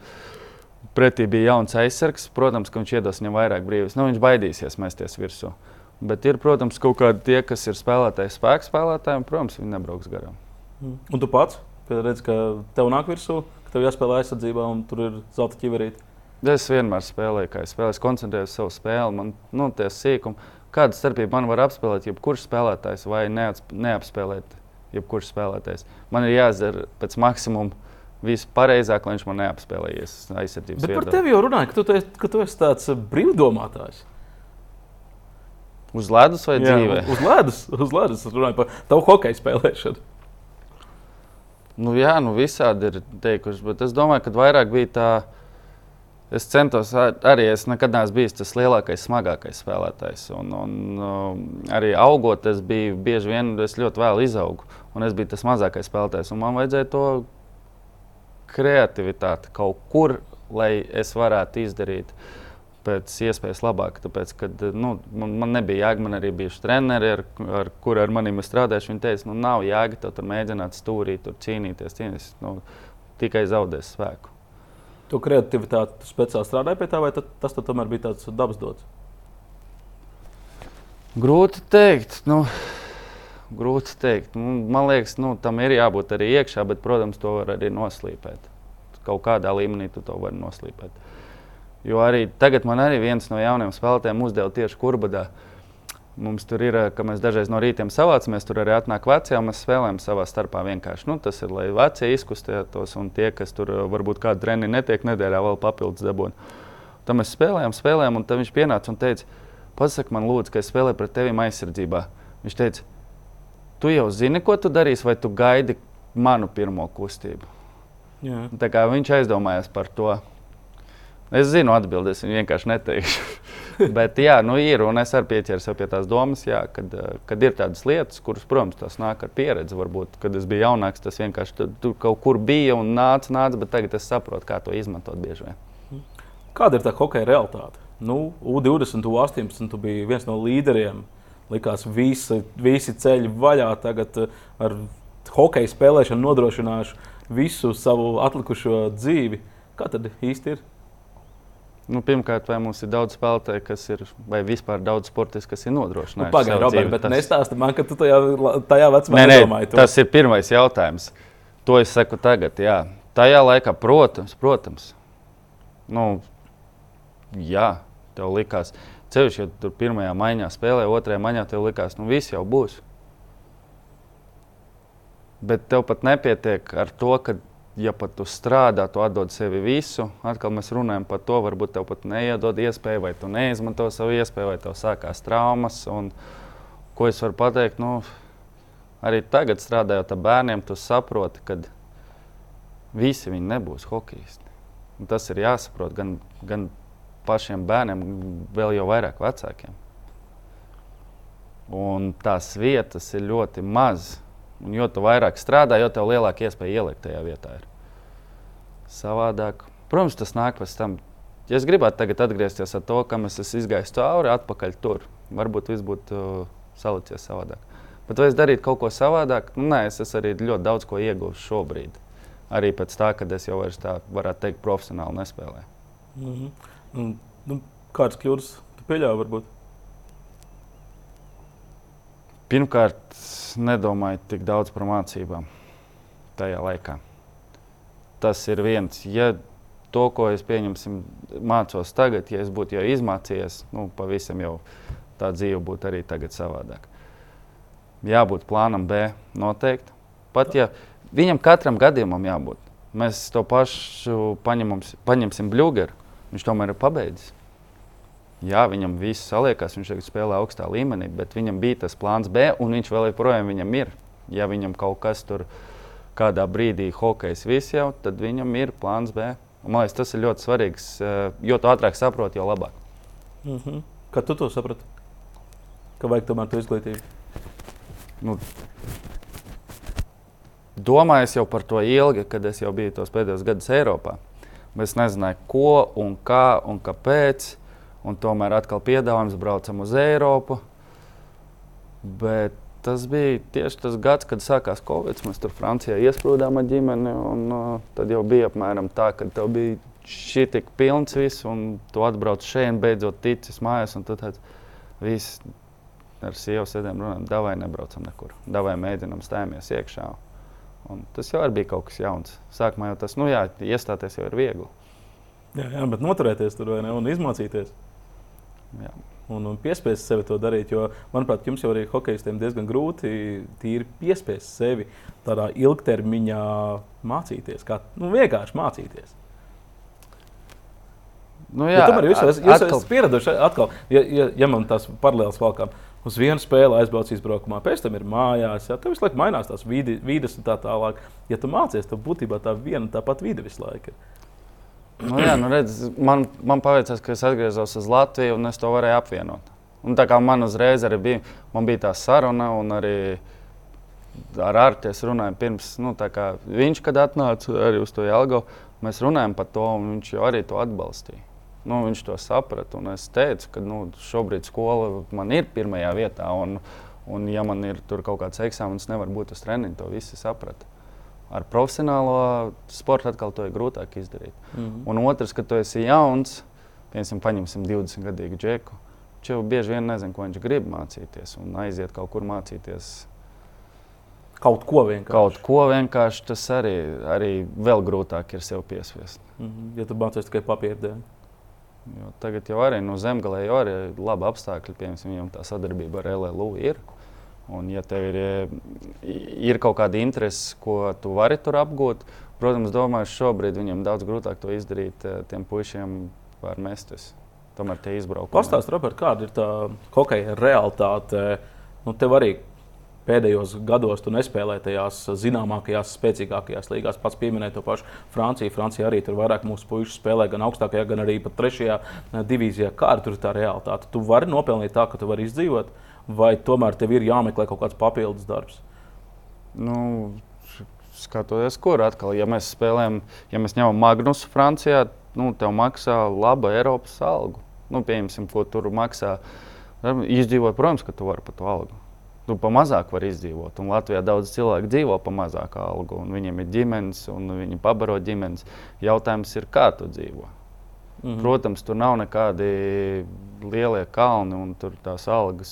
pretī bija jauns aizsargs, protams, ka viņš iedos viņam vairāk brīvības. Nu, viņš baidīsies mesties virsū. Bet ir, protams, kaut kādi tie, kas ir spēlētāji, spēku spēlētāji, un, protams, viņi nebrauks garām. Mm. Un tu pats, kad redz, ka tev nāk virsū, ka tev jāspēlē aizsardzībā un tur ir zelta ķiverīte. Es vienmēr spēlēju, kā es spēlēju, koncentrējos uz savu spēli. Man nu, tie sīkumi, kāda starpība man var apspēlēt, jebkurš spēlētājs vai neapspēlēt, jebkurš spēlētājs. Man ir jāizdara pēc maksimuma vispareizāk, lai viņš man neapspēlējies aizsardzības. Bet par tevi jau runāja, ka tu, ka tu esi tāds uh, brīvdomātājs. Uz ledus vai Jā, dzīvē? Uz ledus, uz ledus. Es runāju par tavu hokeju spēlēšanu. Nu, jā, nu visādi ir teikuši, bet es domāju, ka vairāk bija tā Es centos arī, es nekad neesmu bijis tas lielākais, smagākais spēlētājs. Un, un, um, arī augot, es biju bieži vien, es ļoti vēl izaugu. Un es biju tas mazākais spēlētājs. Man vajadzēja to kreativitāti kaut kur, lai es varētu izdarīt pēc iespējas labāk. Tāpēc, kad nu, man, man nebija jēga, man arī bija treneri, ar, ar kuriem ar maniem strādājuši. Viņi teica, nu, nav jēga tev tur mēģināt stūrīt, tur cīnīties, cīnīties. Nu, tikai zaudēs spēku. Tu kreativitāti tu speciāli strādāji pie tā, vai tas tomēr bija tāds dabas dots? Grūti pateikt. Nu, grūti pateikt. Nu, man liekas, nu, tam ir jābūt arī iekšā, bet, protams, to var arī noslīpēt. Kaut kādā līmenī tu to vari noslīpēt. Jo arī tagad man arī viens no jauniem spēlētājiem uzdeva tieši kurbadā. Uh, Mums tur ir, ka mēs dažreiz no rīta savācamies, tur arī atnāk vecie, un mēs spēlējam savā starpā vienkārši. Nu, tas ir, lai vecie izkustētos, un tie, kas tur varbūt kādu treniņu netiek nedēļā, vēl papildus dabūna. Tad mēs spēlējām, spēlējām, un tad viņš pienāca un teica, pasak man, lūdzu, ka es spēlēju pret tevi aizsardzībā. Viņš teica, tu jau zini, ko tu darīsi, vai tu gaidi manu pirmo kustību. Jā. Tā kā viņš aizdomājās par to. Es zinu atbildēs, viņu vienkārši neteikšu. Bet, jā, nu ir, un es arī pieķeros pie tās domas, jā, kad, eh, kad ir tādas lietas, kuras, protams, tas nāk ar pieredzi. Varbūt, kad es biju jaunāks, tas vienkārši tur, kaut kur bija un nāca, nāca, bet tagad es saprotu, kā to izmantot bieži vien. Kāda ir tā hokeja realitāte? Nu, U20, U18 tu biji viens no līderiem. Likās, visi, visi ceļi vaļā. Tagad eh, ar hokeja spēlēšanu nodrošināšu visu savu atlikušo dzīvi. Kā tad īsti ir? Nu, pirmkārt, vai mums ir daudz spēlētāju, kas ir, vai vispār daudz sportistu, kas ir nodrošinājuši? Nu, Pagaidiet, Robert, bet tas... nestāsti man, ka tu tajā, tajā vecumā nedomāji. Tas ir pirmais jautājums. To es saku tagad. Jā. Tajā laikā, protams, protams. Nu, jā, tev likās, ceļš, ja tur pirmajā maiņā spēlē, otrajā maiņā tev likās, nu viss jau būs. Bet tev pat nepietiek ar to, ka ja pat tu strādā, tu atdod sevi visu, atkal mēs runājam par to, varbūt tev pat neiedod iespēju, vai tu neizmanto savu iespēju, vai tev sākās traumas. Un, ko es varu pateikt? Nu, arī tagad, strādājot ar bērniem, tu saproti, ka visi viņi nebūs hokejisti. Un tas ir jāsaprot gan, gan pašiem bērniem, vēl jau vairāk vecākiem. Un tās vietas ir ļoti mazas Un jo vairāk strādā, jo lielāka iespēja ielikt tajā vietā. Ir. Savādāk, protams, tas nāk pēc tam. Ja es gribētu tagad atgriezties ar to, kam es izgājis cauri, atpakaļ tur, varbūt viss būtu uh, salicies savādāk. Bet vai es darītu kaut ko savādāk? Nu, nē, es esmu arī ļoti daudz ko ieguvis šobrīd. Arī pēc tā, kad es jau vairs tā, varētu teikt, profesionāli nespēlēju. Mm -hmm. nu, kāds kļūdas tu pieļāvi varbūt? Pirmkārt, nedomāju tik daudz par mācībām tajā laikā. Tas ir viens. Ja to, ko es pieņemsim, mācos tagad, ja es būtu jau izmācījies, nu, pavisam jau tā dzīve būtu arī tagad savādāk. Jābūt plānam B noteikti. Pat ja viņam katram gadījumam jābūt. Mēs to pašu paņemam, paņemsim Bluegeru. Viņš tomēr ir pabeidzis. Jā, viņam viss saliekās, viņš tagad spēlē augstā līmenī, bet viņam bija tas plāns B, un viņš vēl joprojām viņam ir. Ja viņam kaut kas tur kādā brīdī hokejs viss jau, tad viņam ir plāns B. Un, man liekas, tas ir ļoti svarīgs, eh, jo ātrāk saproti, jo labāk. Mm -hmm. Kad tu to saprati? Ka vajag tomēr to izglītību? Nu, domājot jau par to ilgi, kad es jau biju tos pēdējos gadus Eiropā. Es nezināju, ko un kā un kāpēc. Un tomēr atkal piedāvājums braucam uz Eiropu. Bet tas bija tieši tas gads, kad sākās Covid. Mēs tur Francijā iesprūdām ar ģimeni. Un, uh, tad jau bija apmēram tā, ka tev bija šī tik pilns viss, un tu atbrauc šeit, beidzot ticis mājās. Un tad viss ar sievu sēdēm runājam, davai nebraucam nekur. Davai mēģinam stājamies iekšā. Un tas jau bija kaut kas jauns. Sākumā jau tas, nu jā, iestāties jau ir viegli. Jā, jā bet noturēties tur ne, un izmācīties. Jā. Un, un piespiest sevi to darīt, jo, manuprāt, jums jau arī hokeistiem diezgan grūti tīri piespiest sevi tādā ilgtermiņā mācīties, kā nu, vienkārši mācīties. Nu, jā, ja tomēr jūs, at, jūs esat pieraduši atkal, ja, ja, ja man tās paralēlas valkām. Uz vienu spēli aizbrauc izbraukumā, pēc tam ir mājās. Jā, tev visu laiku mainās tās vidi, vides un tā tālāk. Ja tu mācies, tad būtībā tā viena tā pati vide visu laiku ir. Nu, jā, nu redz, man, man paveicās, ka es atgriezos uz Latviju un es to varēju apvienot. Un tā kā man uzreiz arī bija, man bija tā saruna, un arī ar Artiņu runājām pirms, nu, kā viņš, kad atnāca arī uz to Jālgavu, mēs runājām par to, un viņš jau arī to atbalstīja. Nu, viņš to saprata. Es teicu, ka nu, šobrīd skola man ir pirmajā vietā. Un, un ja man ir kaut kāds eksāmenis, nevar būt uz treniņa. To visi saprata. Ar profesionālo sportu atkal to ir grūtāk izdarīt. Mm -hmm. Un otrs, ka tu esi jauns, piemēram, paņemsim 20 gadīgu džeku. Viņš jau bieži vien nezina, ko viņš grib mācīties, un aiziet kaut kur mācīties. Kaut ko vienkārši. Kaut ko vienkārši tas arī, arī vēl grūtāk ir sev piespiest. Mm -hmm. Ja tu mācies tikai papīra dēļ. Jo tagad jau arī no zemgālē jau ir labi apstākļi, piemēram, tā sadarbība ar LLU ir. Un, ja tev ir, ir kaut kāda interese, ko tu vari tur apgūt, protams, domāju, šobrīd viņam daudz grūtāk to izdarīt. Eh, tiem puišiem var mesties. Tomēr tie izbraukumi. Pastāstiet, Robert, kāda ir tā hokeja realitāte? Nu, tev arī pēdējos gados tu nespēlēji tajās zināmākajās, spēcīgākajās līgās. Pats pieminēja to pašu Franciju. Francija arī tur vairāk mūsu puikas spēlē, gan augstākajā, gan arī pat trešajā eh, divīzijā. Kāda tur ir tā realitāte? Tu vari nopelnīt tā, ka tu vari izdzīvot, vai tomēr tev ir jāmeklē kaut kāds papildus darbs? Nu, skatoties, kur atkal, ja mēs spēlējam, ja mēs ņemam Magnusu Francijā, nu, tev maksā laba Eiropas algu. Nu, pieņemsim, ko tur maksā. Izdzīvot, protams, ka tu vari par to algu nu, pa mazāk var izdzīvot. Un Latvijā daudz cilvēku dzīvo pa mazāku algu, un viņiem ir ģimenes, un viņi pabaro ģimenes. Jautājums ir, kā tu dzīvo? Mm -hmm. Protams, tur nav nekādi lielie kalni, un tur tās algas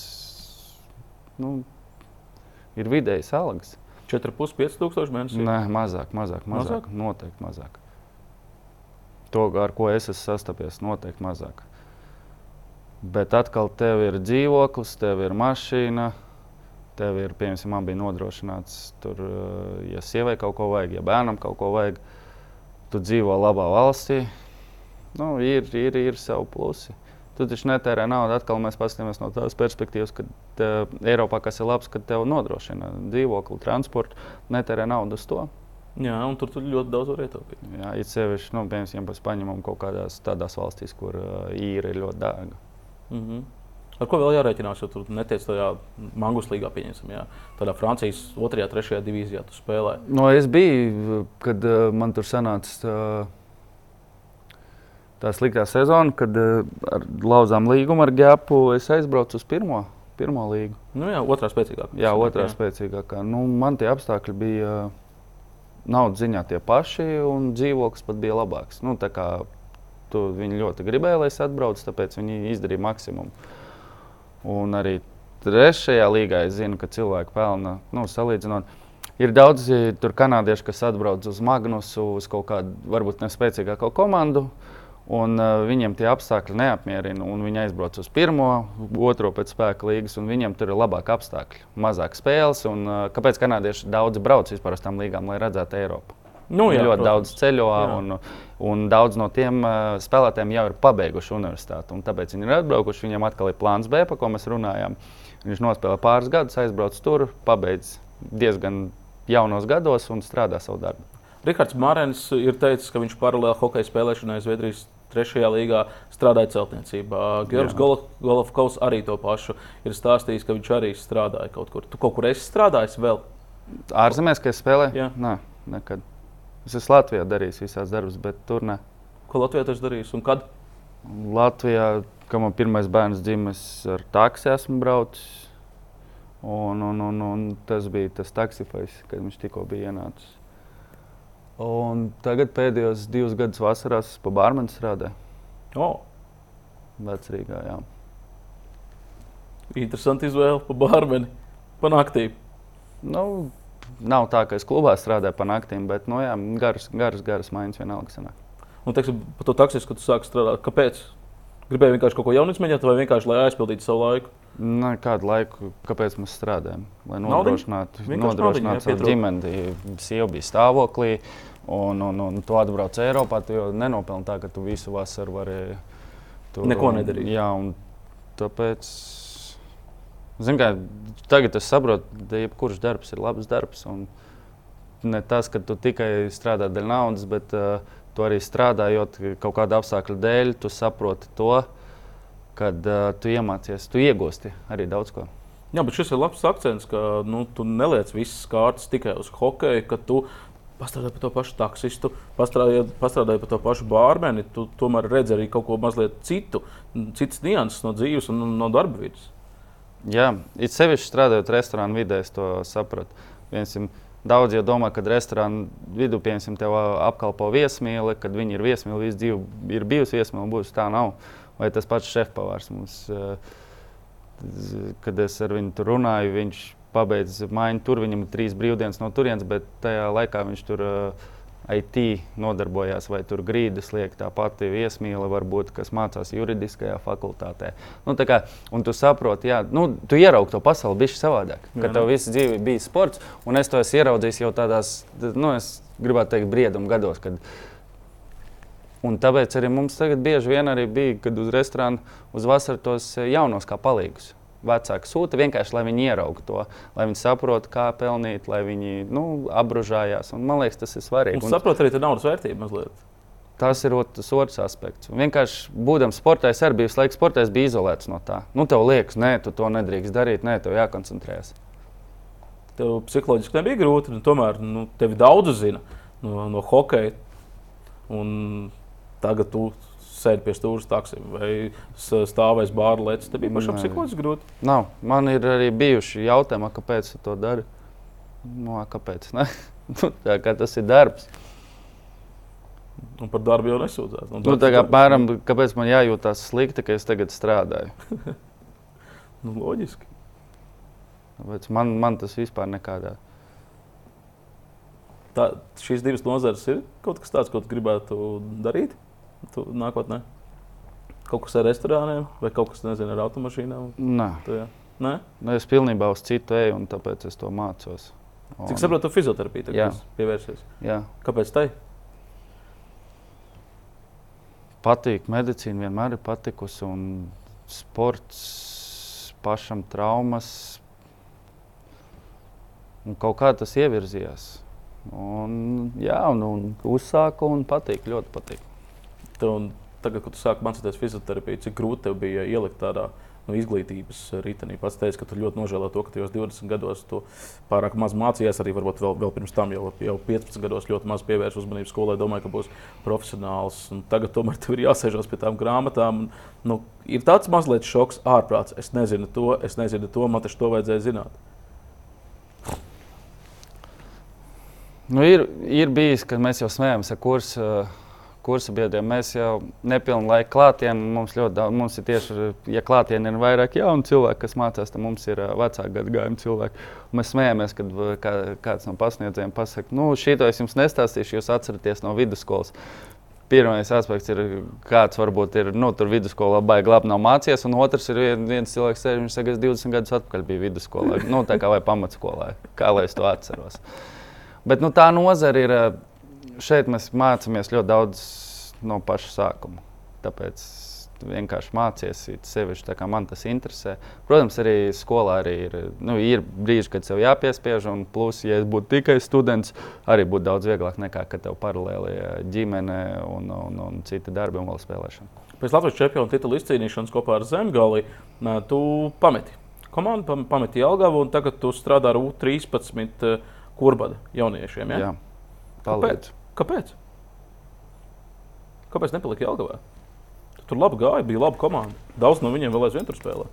nu, ir vidējas algas. 4,5 tūkstoši mēnesī? Nē, mazāk, mazāk, mazāk, mazāk. Noteikti mazāk. To, ar ko es esmu sastapies, noteikti mazāk. Bet atkal tev ir dzīvoklis, tev ir mašīna, tev ir, piemēram, man bija nodrošināts, tur, eh, ja sievai kaut ko vajag, ja bērnam kaut ko vajag, tu dzīvo labā valstī. Nu, ir, ir, ir savi plusi. Tu taču netērē naudu. Atkal mēs paskatāmies no tās perspektīvas, ka te, Eiropā kas ir labs, kad tev nodrošina dzīvokli, transportu, netērē naudu uz to. Jā, un tur tu ļoti daudz var ietaupīt. Jā, it sevišķi, nu, piemēram, ja mēs paņemam kaut kādās tādās valstīs, kur uh, īra ir ļoti dārga. Mm -hmm. Ar ko vēl jārēķinās, jo tur netiek tajā mangus līgā, pieņemsim, jā. tādā Francijas 2. un 3. divīzijā tu spēlē. No, es biju, kad uh, man tur sanāca tā, tā sliktā sezona, kad uh, ar lauzām līgumu ar Gēpu es aizbraucu uz pirmo, pirmo līgu. Nu, jā, otrā spēcīgākā. Jā, otrā jā. spēcīgākā. Nu, man tie apstākļi bija uh, naudas ziņā tie paši, un dzīvoklis pat bija labāks. Nu, tu, viņi ļoti gribēja, lai es atbraucu, tāpēc viņi izdarīja maksimumu. Un arī trešajā līgā es zinu, ka cilvēki pelna nu, salīdzinot. Ir daudz tur kanādiešu, kas atbrauc uz Magnusu, uz kaut kādu varbūt nespēcīgāko komandu. Un, uh, viņiem tie apstākļi neapmierina. Viņi aizbrauc uz pirmo, otro pēc spēka līgas, un viņiem tur ir labāki apstākļi, mazāk spēles. Un, uh, kāpēc kanādieši daudzi brauc vispār uz tām līgām, lai redzētu Eiropu? Nu, jā, ļoti protams. daudz ceļo, jā. un, un daudz no tiem uh, spēlētājiem jau ir pabeiguši universitāti. Tāpēc viņi ir atbraukuši. Viņam atkal ir plāns B, par ko mēs runājām. Viņš nospēlē pāris gadus, aizbrauc tur, pabeidz diezgan jaunos gados un strādā savu darbu. Rikards Marens ir teicis, ka viņš paralēli hokeja spēlēšanai Zviedrijas trešajā līgā strādāja celtniecībā. Georgs Golovkovs arī to pašu ir stāstījis, ka viņš arī strādāja kaut kur. Tu kaut kur esi strādājis vēl? Ārzemēs, ka es spēlēju? Jā, Nē, nekad. Es esmu Latvijā darījis visās darbus, bet tur ne. Ko Latvijā tas darījis un kad? Latvijā, kad man pirmais bērns dzimis, ar taksi esmu braucis. Un, un, un, un tas bija tas taksifais, kad viņš tikko bija ienācis. Un tagad pēdējos divus gadus vasarās pa bārmanu strādāju. Oh. Vecrīgā, jā. Interesanti izvēle pa bārmeni, pa naktī. Nu, nav tā, ka es klubā strādāju pa naktīm, bet nu, jā, garas, garas, garas maiņas vienalga sanāk. Un, teiksim, par to taksistu, kad tu sāki strādāt, kāpēc? Gribēji vienkārši kaut ko jaunu izmēģināt, vai vienkārši lai aizpildītu savu laiku? Nu, kādu laiku, kāpēc mēs strādājam? Lai nodrošinātu, nodrošinātu savu ģimeni. Sieva bija stāvoklī, un, un, un tu atbrauc Eiropā. Tu jau nenopelni tā, ka tu visu vasaru vari. Tur, Neko nedarīt. Jā, un tāpēc. Zin, kā, tagad es saprotu, ka jebkurš darbs ir labs darbs. Ne tas, ka tu tikai strādā dēļ naudas, bet uh, tu arī strādājot kaut kāda apstākļa dēļ, tu saproti to, kad uh, tu iemācies, tu iegūsti arī daudz ko. Jā, bet šis ir labs akcents, ka nu, tu neliec visas kārtas tikai uz hokeju, ka tu pastrādāji par to pašu taksistu, pastrādāji, pastrādāji par to pašu bārmeni. Tu tomēr redzi arī kaut ko mazliet citu, citas nianses no dzīves un no darba vidas. Jā, it sevišķi strādājot restorānu vidē, es to sapratu. Piemēram, Daudz jau domā, ka restorānu vidū piemēram, tev apkalpo viesmīli, kad viņi ir viesmīli, visu dzīvi ir bijusi viesmīli, būs tā nav. Vai tas pats šefpavārs mums, eh, kad es ar viņu tur runāju, viņš pabeidz maiņu tur, viņam ir trīs brīvdienas no turienes, bet tajā laikā viņš tur uh, IT nodarbojās, vai tur grīdas liek tā pati viesmīle, varbūt, kas mācās juridiskajā fakultātē. Nu, kā, un tu saproti, jā, nu, tu ieraugi to pasauli bišķi savādāk. Jā, Kad nu. tev visu dzīvi bija sports, un es to esmu ieraudzījis jau tādās, nu, es gribētu teikt, brieduma gados. Kad, Un tāpēc arī mums tagad bieži vien arī bija, kad uz restorānu uz vasaru tos eh, jaunos kā palīgus. Vecāki sūta vienkārši, lai viņi ieraudzītu to, lai viņi saprotu, kā pelnīt, lai viņi nu, apbružājās. Un, man liekas, tas ir svarīgi. Un saprot arī naudas vērtība mazliet. tas ir ot- tas otrs aspekts. Un vienkārši būdams sportā, es arī biju laiku sportā, biju izolēts no tā. Nu, tev liekas, nē, tu to nedrīkst darīt, nē, tev jākoncentrējas. Tev psiholoģiski nebija grūti, un tomēr nu, tevi daudz zina no, no hokeja. Un tagad tu sēdi pie stūra taksim vai stāvēs bāra lēcas. Tev bija pašam psiholoģiski grūti. Nav. Man ir arī bijuši jautājumi, "A, kāpēc tu to dari. Nu, kāpēc? Nu, tā kā tas ir darbs. Un par darbu jau nesūdzās. Nu, Nu, tā kā, apmēram, kāpēc man jājūtas slikti, ka es tagad strādāju? Nu, loģiski. Tāpēc Man, man tas vispār nekādā. Tā, šīs divas nozares ir kaut kas tāds, ko tu gribētu darīt tu, nākotnē. Kaut kas ar restorāniem vai kaut kas nezinu, ar automašīnām. Nē, Tu. Nē? nu, es pilnībā uz citu eju, un tāpēc es to mācos. Un, Cik saprotu, tu fizioterapija tagad pievērsies. Jā, Kāpēc tai? patīk. Medicīna vienmēr ir patikusi, un sports, pašam traumas. Un kaut kā tas ievirzījās. Un, jā, un, un uzsāku un patīk, ļoti patīk. Tev, tagad, kad tu sāki mācīties fizioterapiju, cik grūti tev bija ielikt tādā nu, izglītības ritenī? Pats teici, ka tu ļoti nožēlo to, ka tajos 20 gados tu pārāk maz mācījies. Arī varbūt vēl, vēl pirms tam, jau, jau 15 gados ļoti maz pievērsi uzmanību skolai. Domāju, ka būs profesionāls. Un tagad tomēr tev ir jāsēžas pie tām grāmatām. Un, nu, ir tāds mazliet šoks ārprāts. Es nezinu to, es nezinu to, man taču to vajadzēja zināt. Nu, ir, ir bijis, kad mēs jau smējamies ar kursu, kursu biedriem. Mēs jau nepilnu laiku klātienē. Mums ļoti daudz, mums ir tieši, ja klātienē ir vairāk jaunu cilvēku, kas mācās, tad mums ir gadu gājumu cilvēki. Un mēs smējamies, kad kā, kāds no pasniedzējiem pasakā, nu, šito es jums nestāstīšu, jūs atceraties no vidusskolas. Pirmais aspekts ir, kāds varbūt ir nu, tur vidusskolā, baigi labi nav mācījies, un otrs ir vien- viens cilvēks, sēž, viņš saka, es 20 gadus atpakaļ biju vidusskolā, nu, tā kā vai pamatskolā, kā lai es to atceros. Bet nu, tā nozara ir. Šeit mēs mācāmies ļoti daudz no paša sākuma. Tāpēc vienkārši mācīties, it sevišķi tā kā man tas interesē. Protams, arī skolā arī ir, nu, ir brīži, kad sev jāpiespiež. Un plus, ja es būtu tikai students, arī būtu daudz vieglāk nekā, kad tev paralēli ģimene un, un, un citi darbi un vēl spēlēšana. Pēc Latvijas čempionu titula izcīnīšanas kopā ar Zemgali tu pameti. Komandu pam- pameti Jelgavu un tagad tu strādā ar U13 eh, kurbada jauniešiem. Ja? Jā, palīdz. Kāpēc? Kāpēc nepalika Jelgavā? Tu Tur labi gāja, bija laba komanda. Daudz no viņiem vēl aizvien tur spēlē.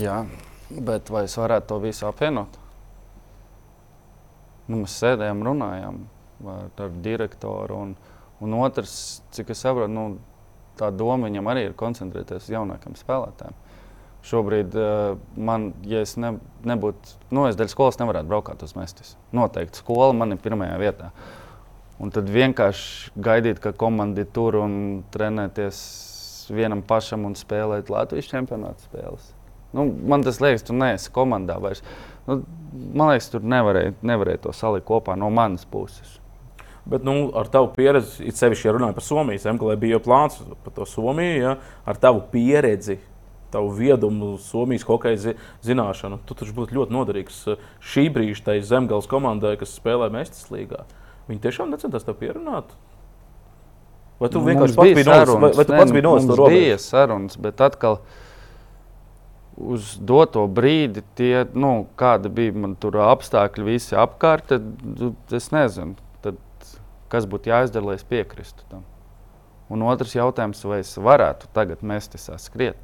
Jā. Bet vai es varētu to visu apvienot? Nu, mēs sēdējām, runājām ar, direktoru. Un, un otrs, cik es saprotu, nu, tā doma viņam arī ir koncentrēties uz jaunākiem spēlētājiem. Šobrīd uh, man, ja es ne, nebūtu, nu, es dēļ skolas nevarētu braukt uz Mestis. Noteikti skola man ir pirmajā vietā. Un tad vienkārši gaidīt, ka komandi tur un trenēties vienam pašam un spēlēt Latvijas čempionāta spēles. Nu, man tas liekas, tu neesi komandā vairs. Nu, man liekas, tur nevarēja, nevarēja to salikt kopā no manas puses. Bet nu, ar tavu pieredzi, it sevišķi, ja runājam par Somijas MKL, bija jau plāns par to Somiju, ja, ar tavu pieredzi. Tavu viedumu, Somijas hokeja zināšanu. Tu taču būtu ļoti noderīgs eh, šī brīža tai zemgājas komandai, kas spēlē Mēstis līgā. Viņi tiešām necentās tev pierunāt. Vai tu vienkārši pats biji nolas? Vai, vai tu pats biji nolas? Tas bija sarunas, bet atkal uz doto brīdi, tie, nu, kāda bija man tur apstākļi, visi apkārt, tad nu, es nezinu, tad, kas būtu jāizdara, lai es piekristu tam. Un otrs jautājums, vai es varētu tagad mesties skriet.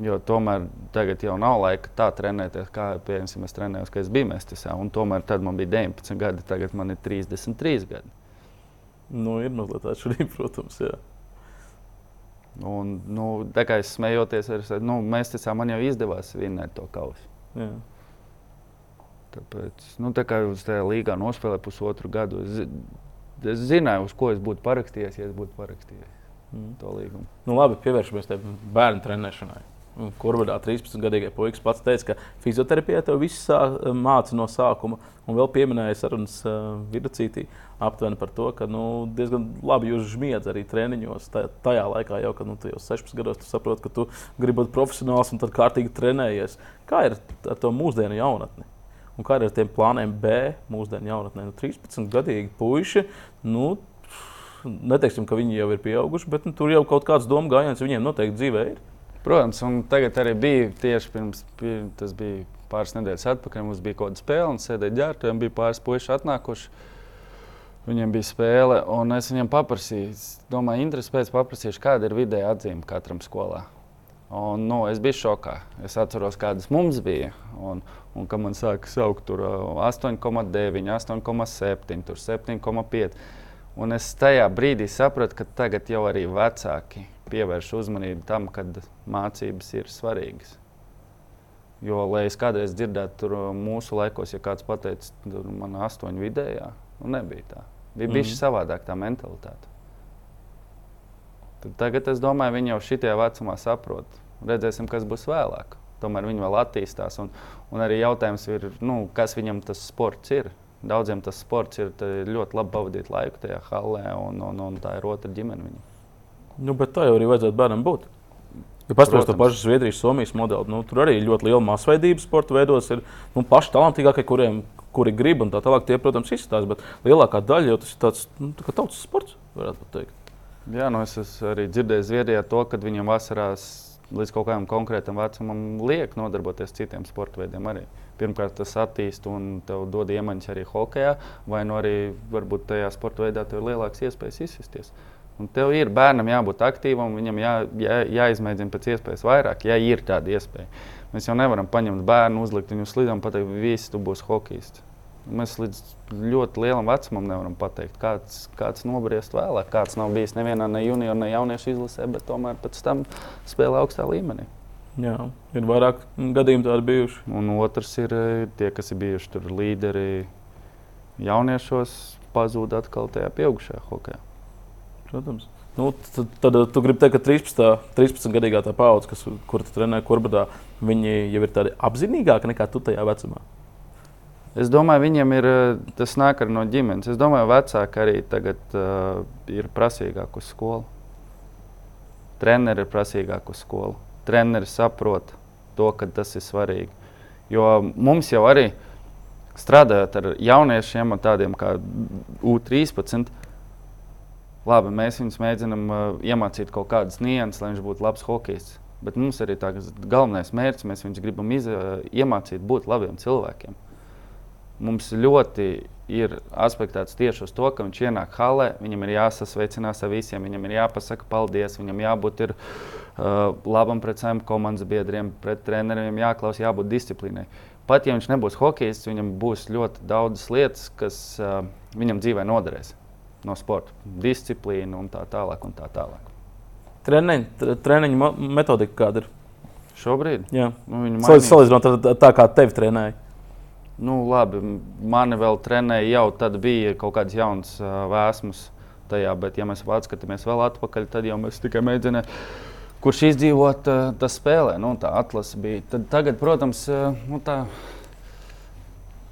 Jo tomēr tagad jau nav laika tā trenēties, kā piemēram, es trenējos, kad es biju. Un tomēr tad man bija 19 gadi, tagad man ir 33 gadi. Nu, ir mazliet atšķirība, protams. Jā. Un, nu, tā kā es smejoties, ar, nu, mēs teicām, man jau izdevās vinnēt to kausu. Jā. Tāpēc, nu, tā kā uz tajā līgā nospēlēju pusotru gadu, es, es zināju, uz ko es būtu parakstījies, ja es būtu parakstījies mm. to līgumu. Nu, labi, pievēršamies bērnu trenēšanai. Kurvadā 13-gadīgais puisis pats teica, ka fizioterapijā tev viss māca no sākuma. Un vēl pieminēja sarunas uh, viducītī aptuveni par to, ka nu, diezgan labi jūs žmiedz arī treniņos. Tajā laikā jau, kad nu, jau 16 gados tu saproti, ka tu gribi būt profesionāls un tad kārtīgi trenējies. Kā ir ar to mūsdienu jaunatni? Un kā ir ar tiem plāniem B mūsdienu jaunatnē? Nu, 13 gadīgi puiši. Nu, Neteiksim, ka viņi jau ir pieauguši, bet nu, tur jau kaut kāds domu gājiens viņiem noteikti dzīvē ir. Protams, un tagad arī bija tieši pirms, tas bija pāris nedēļas atpakaļ. Mums bija kaut kāda spēle, un sēdēja ģērbtuvē, bija pāris puiši atnākuši. Viņiem bija spēle, un es viņiem paprasīju, domāju, interesi pēc paprasīšu, kāda ir vidēja atzīme katram skolā. Un, nu, es biju šokā. Es atceros, kādas mums bija. Un, un kad man sāka saukt, tur 8,9, 8,7, 7,5. Un es tajā brīdī sapratu, ka tagad jau arī vecāki pievērš uzmanību tam, kad mācības ir svarīgas. Jo, lai es kādreiz dzirdētu, tur mūsu laikos, ja kāds pateica, tur man ir astoņi vidējā, nu nebija tā. Bija mm. bijis savādāk tā mentalitāte. Tad tagad es domāju, viņi jau šitajā vecumā saprot. Redzēsim, kas būs vēlāk. Tomēr viņi vēl attīstās. Un, un arī jautājums ir, nu, kas viņam tas sports ir. Daudziem tas sports ir ļoti labi pavadīt laiku tajā halē, un, un, un tā ir otra ģimene. Viņam. Nu, bet tā jau arī vajadzētu bērnam būt. Ja paskatās to pašu Zviedrijas, Somijas modeli, nu, tur arī ļoti liela masveidība sporta veidos. Ir nu, paši talantīgākie, kuriem kuri grib, un tā tālāk, tie, protams, izskatās. Bet lielākā daļa jau tas ir tāds nu, tā tautas sports, varētu teikt. Jā, nu es arī dzirdēju Zviedrijā to, ka viņam vasarās līdz kaut kādam konkrētam vecumam liek nodarboties citiem sporta veidiem. Arī. Pirmkārt, tas attīstīja un tev dod iemaņas arī hokeja, vai nu arī varbūt tajā sporta veidā tev ir lielākas iespējas izsisties. Un tev ir bērnam jābūt aktīvam, viņam jā, jā, jāizmēģina pēc iespējas vairāk, ja ir tāda iespēja. Mēs jau nevaram paņemt bērnu, uzlikt viņu slidam un pateikt, ka visi tu būsi hokejists. Mēs līdz ļoti lielam vecumam nevaram pateikt, kāds, kāds nobriest vēlāk. Kāds nav bijis nevienā ne junior, ne jauniešu izlasē, bet tomēr pēc tam spēlē augstā līmenī. Jā, ir vairāk gadījumu tādu bijuši. Un otrs ir eh, tie, kas ir bijuši tur līderi jauniešos, pazūd atkal tajā pieaugušajā hokeja. Protams. Nu, tad, tad tu gribi teikt, ka 13, 13 gadīgā tā paudze, kas, kur tu trenē kurbadā, viņi jau ir tādi apzinīgāki nekā tu tajā vecumā. Es domāju, viņiem ir tas nāk no ģimenes. Es domāju, vecāki arī tagad uh, ir prasīgāki uz skolu. Treneri ir prasīgāki uz skolu. Treneri saprot to, ka tas ir svarīgi. Jo mums jau arī strādājot ar jauniešiem, tādiem kā U13, labi, mēs viņus mēģinām uh, iemācīt kaut kādas nianses, lai viņš būtu labs hokejs. Bet mums arī tā galvenais mērķis, mēs viņus gribam iz, uh, iemācīt būt labiem cilvēkiem. Mums ļoti ir aspektēts tieši uz to, ka viņš ienāk halē, viņam ir jāsasveicinās ar visiem, viņam ir jāpasaka paldies, viņam jābūt ir, uh, labam pret saviem komandas biedriem, pret treneriem, jāklausās, jābūt disciplīnai. Pat ja viņš nebūs hokejists, viņam būs ļoti daudz lietas, kas uh, viņam dzīvē noderēs no sporta. Disciplīna un tā tālāk. Un tā tālāk. Treniņa, treniņa metodika kāda ir? Šobrīd? Jā, nu, salīdzinot ar tā, kā tevi trenēja. Nu, labi, mani vēl trenēja, jau tad bija kaut kādas jaunas uh, vēsmas tajā, bet, ja mēs atskatāmies vēl atpakaļ, tad jau mēs tikai mēģinājām kurš izdzīvot, tas spēlē. Nu, tā atlase bija. Tad, tagad, protams, nu, tā,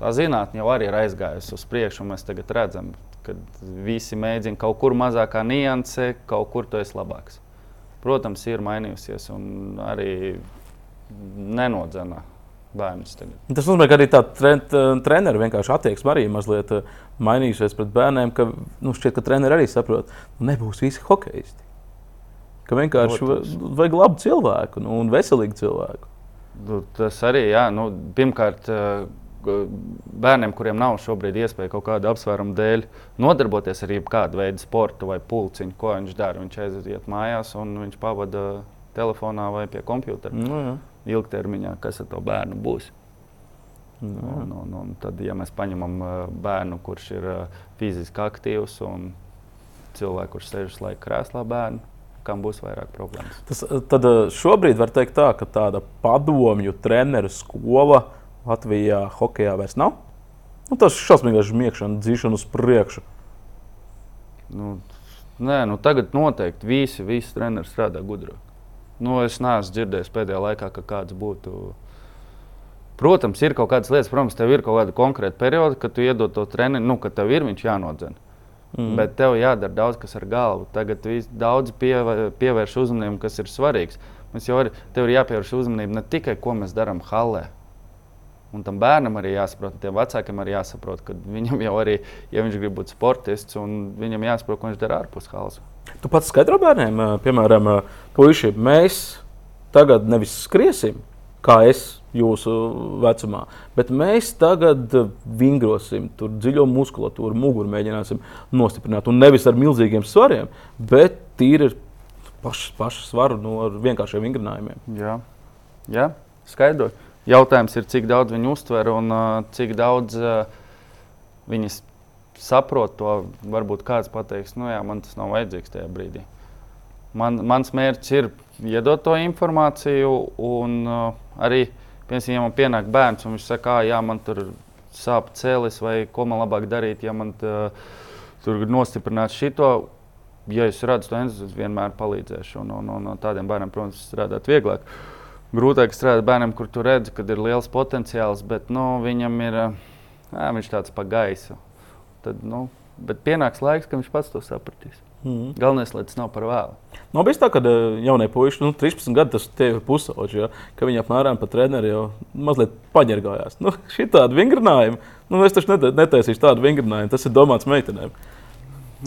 tā zinātnē jau arī ir aizgājusi uz priekšu. Mēs redzam, ka visi mēģina kaut kur mazākā nianse, kaut kur to es labāks. Protams, ir mainījusies un arī nenodzena bērnus. Tagad. Tas nozīmē, ka arī tā tren, treneru vienkārši attieksme arī mazliet mainījusies pret bērniem. Ka, nu, šķiet, ka treneri arī saprot, ka nu, nebūs visi hokeisti ka vienkārši Protams. vajag labu cilvēku nu, un veselīgu cilvēku. Nu, tas arī, jā, nu, pirmkārt, bērniem, kuriem nav šobrīd iespēja kaut kāda apsvēruma dēļ nodarboties ar kādu veidu sportu vai pulciņu, ko viņš dara. Viņš aiziet mājās un viņš pavada telefonā vai pie kompjutera. Nu, jā. Ilgtermiņā, kas ar to bērnu būs. Nu, un, un, un tad, ja mēs paņemam bērnu, kurš ir fiziski aktīvs un cilvēku, kurš sēž uz laika krēslā, bērnu, kam būs vairāk problēmas. Tas, eh, tad eh, šobrīd var teikt, tā, ka tāda padomju treneru skola Latvijā hokeja vairs nav. Nu, tas ir šausmīgais žmiegšana, dzīšana uz priekšu. Nu, nē, nu tagad noteikti visi, visi treneri strādā gudrāk. Nu, es neesmu dzirdējis pēdējā laikā, ka kāds būtu. Protams, ir kaut kādas lietas, protams, tev ir kaut kāda konkrēta perioda, kad tu iedod to treniņu, nu, kad tev ir viņš jānodzena. Mm. Bet tev jādara daudz kas ar galvu. Tagad daudz pievērš uzmanību, kas ir svarīgs. Mums jau ir, ir jāpievērš uzmanība ne tikai, ko mēs darām halē. Un tam bērnam arī jāsaprot, tiem vecākiem arī jāsaprot, ka viņam jau arī, ja viņš grib būt sportists, viņam jāsaprot, ko viņš dara ārpus halas. Tu pats skaidro bērniem, piemēram, puiši, mēs tagad nevis skriesim, kā es jūsu vecumā. Bet mēs tagad vingrosim tur dziļo muskulatūru, muguru mēģināsim nostiprināt. Un nevis ar milzīgiem svariem, bet tīri ar pašu, pašu svaru no vienkāršiem vingrinājumiem. Jā, Jā skaidrs. Jautājums ir, cik daudz viņi uztver un uh, cik daudz uh, viņi saprot to. Varbūt kāds pateiks, nu jā, man tas nav vajadzīgs tajā brīdī. Man, mans mērķis ir iedot to informāciju un uh, arī Piemēram, ja man pienāk bērns un viņš saka, jā, man tur sāp cēlis, vai ko man labāk darīt, ja man tā, tur nostiprināt šito. Ja es redzu to entuziasmu, vienmēr palīdzēšu. Un, un, un tādiem bērniem, protams, strādāt vieglāk. Grūtāk strādāt bērnam, kur tu redzi, ka ir liels potenciāls, bet nu, viņam ir jā, viņš tāds pa gaisu. Tad, nu, bet pienāks laiks, kad viņš pats to sapratīs. Mm. Galvenais, lai tas nav par vēlu. Nav bijis tā, ka eh, jaunie puiši, nu, 13 gadi, tas ir pusauģis, ja, ka viņi apmēram pat treneri jau mazliet paņērgājās. Nu, Šī tāda vingrinājuma, nu, es taču netaisīšu tādu vingrinājumu, tas ir domāts meitenēm.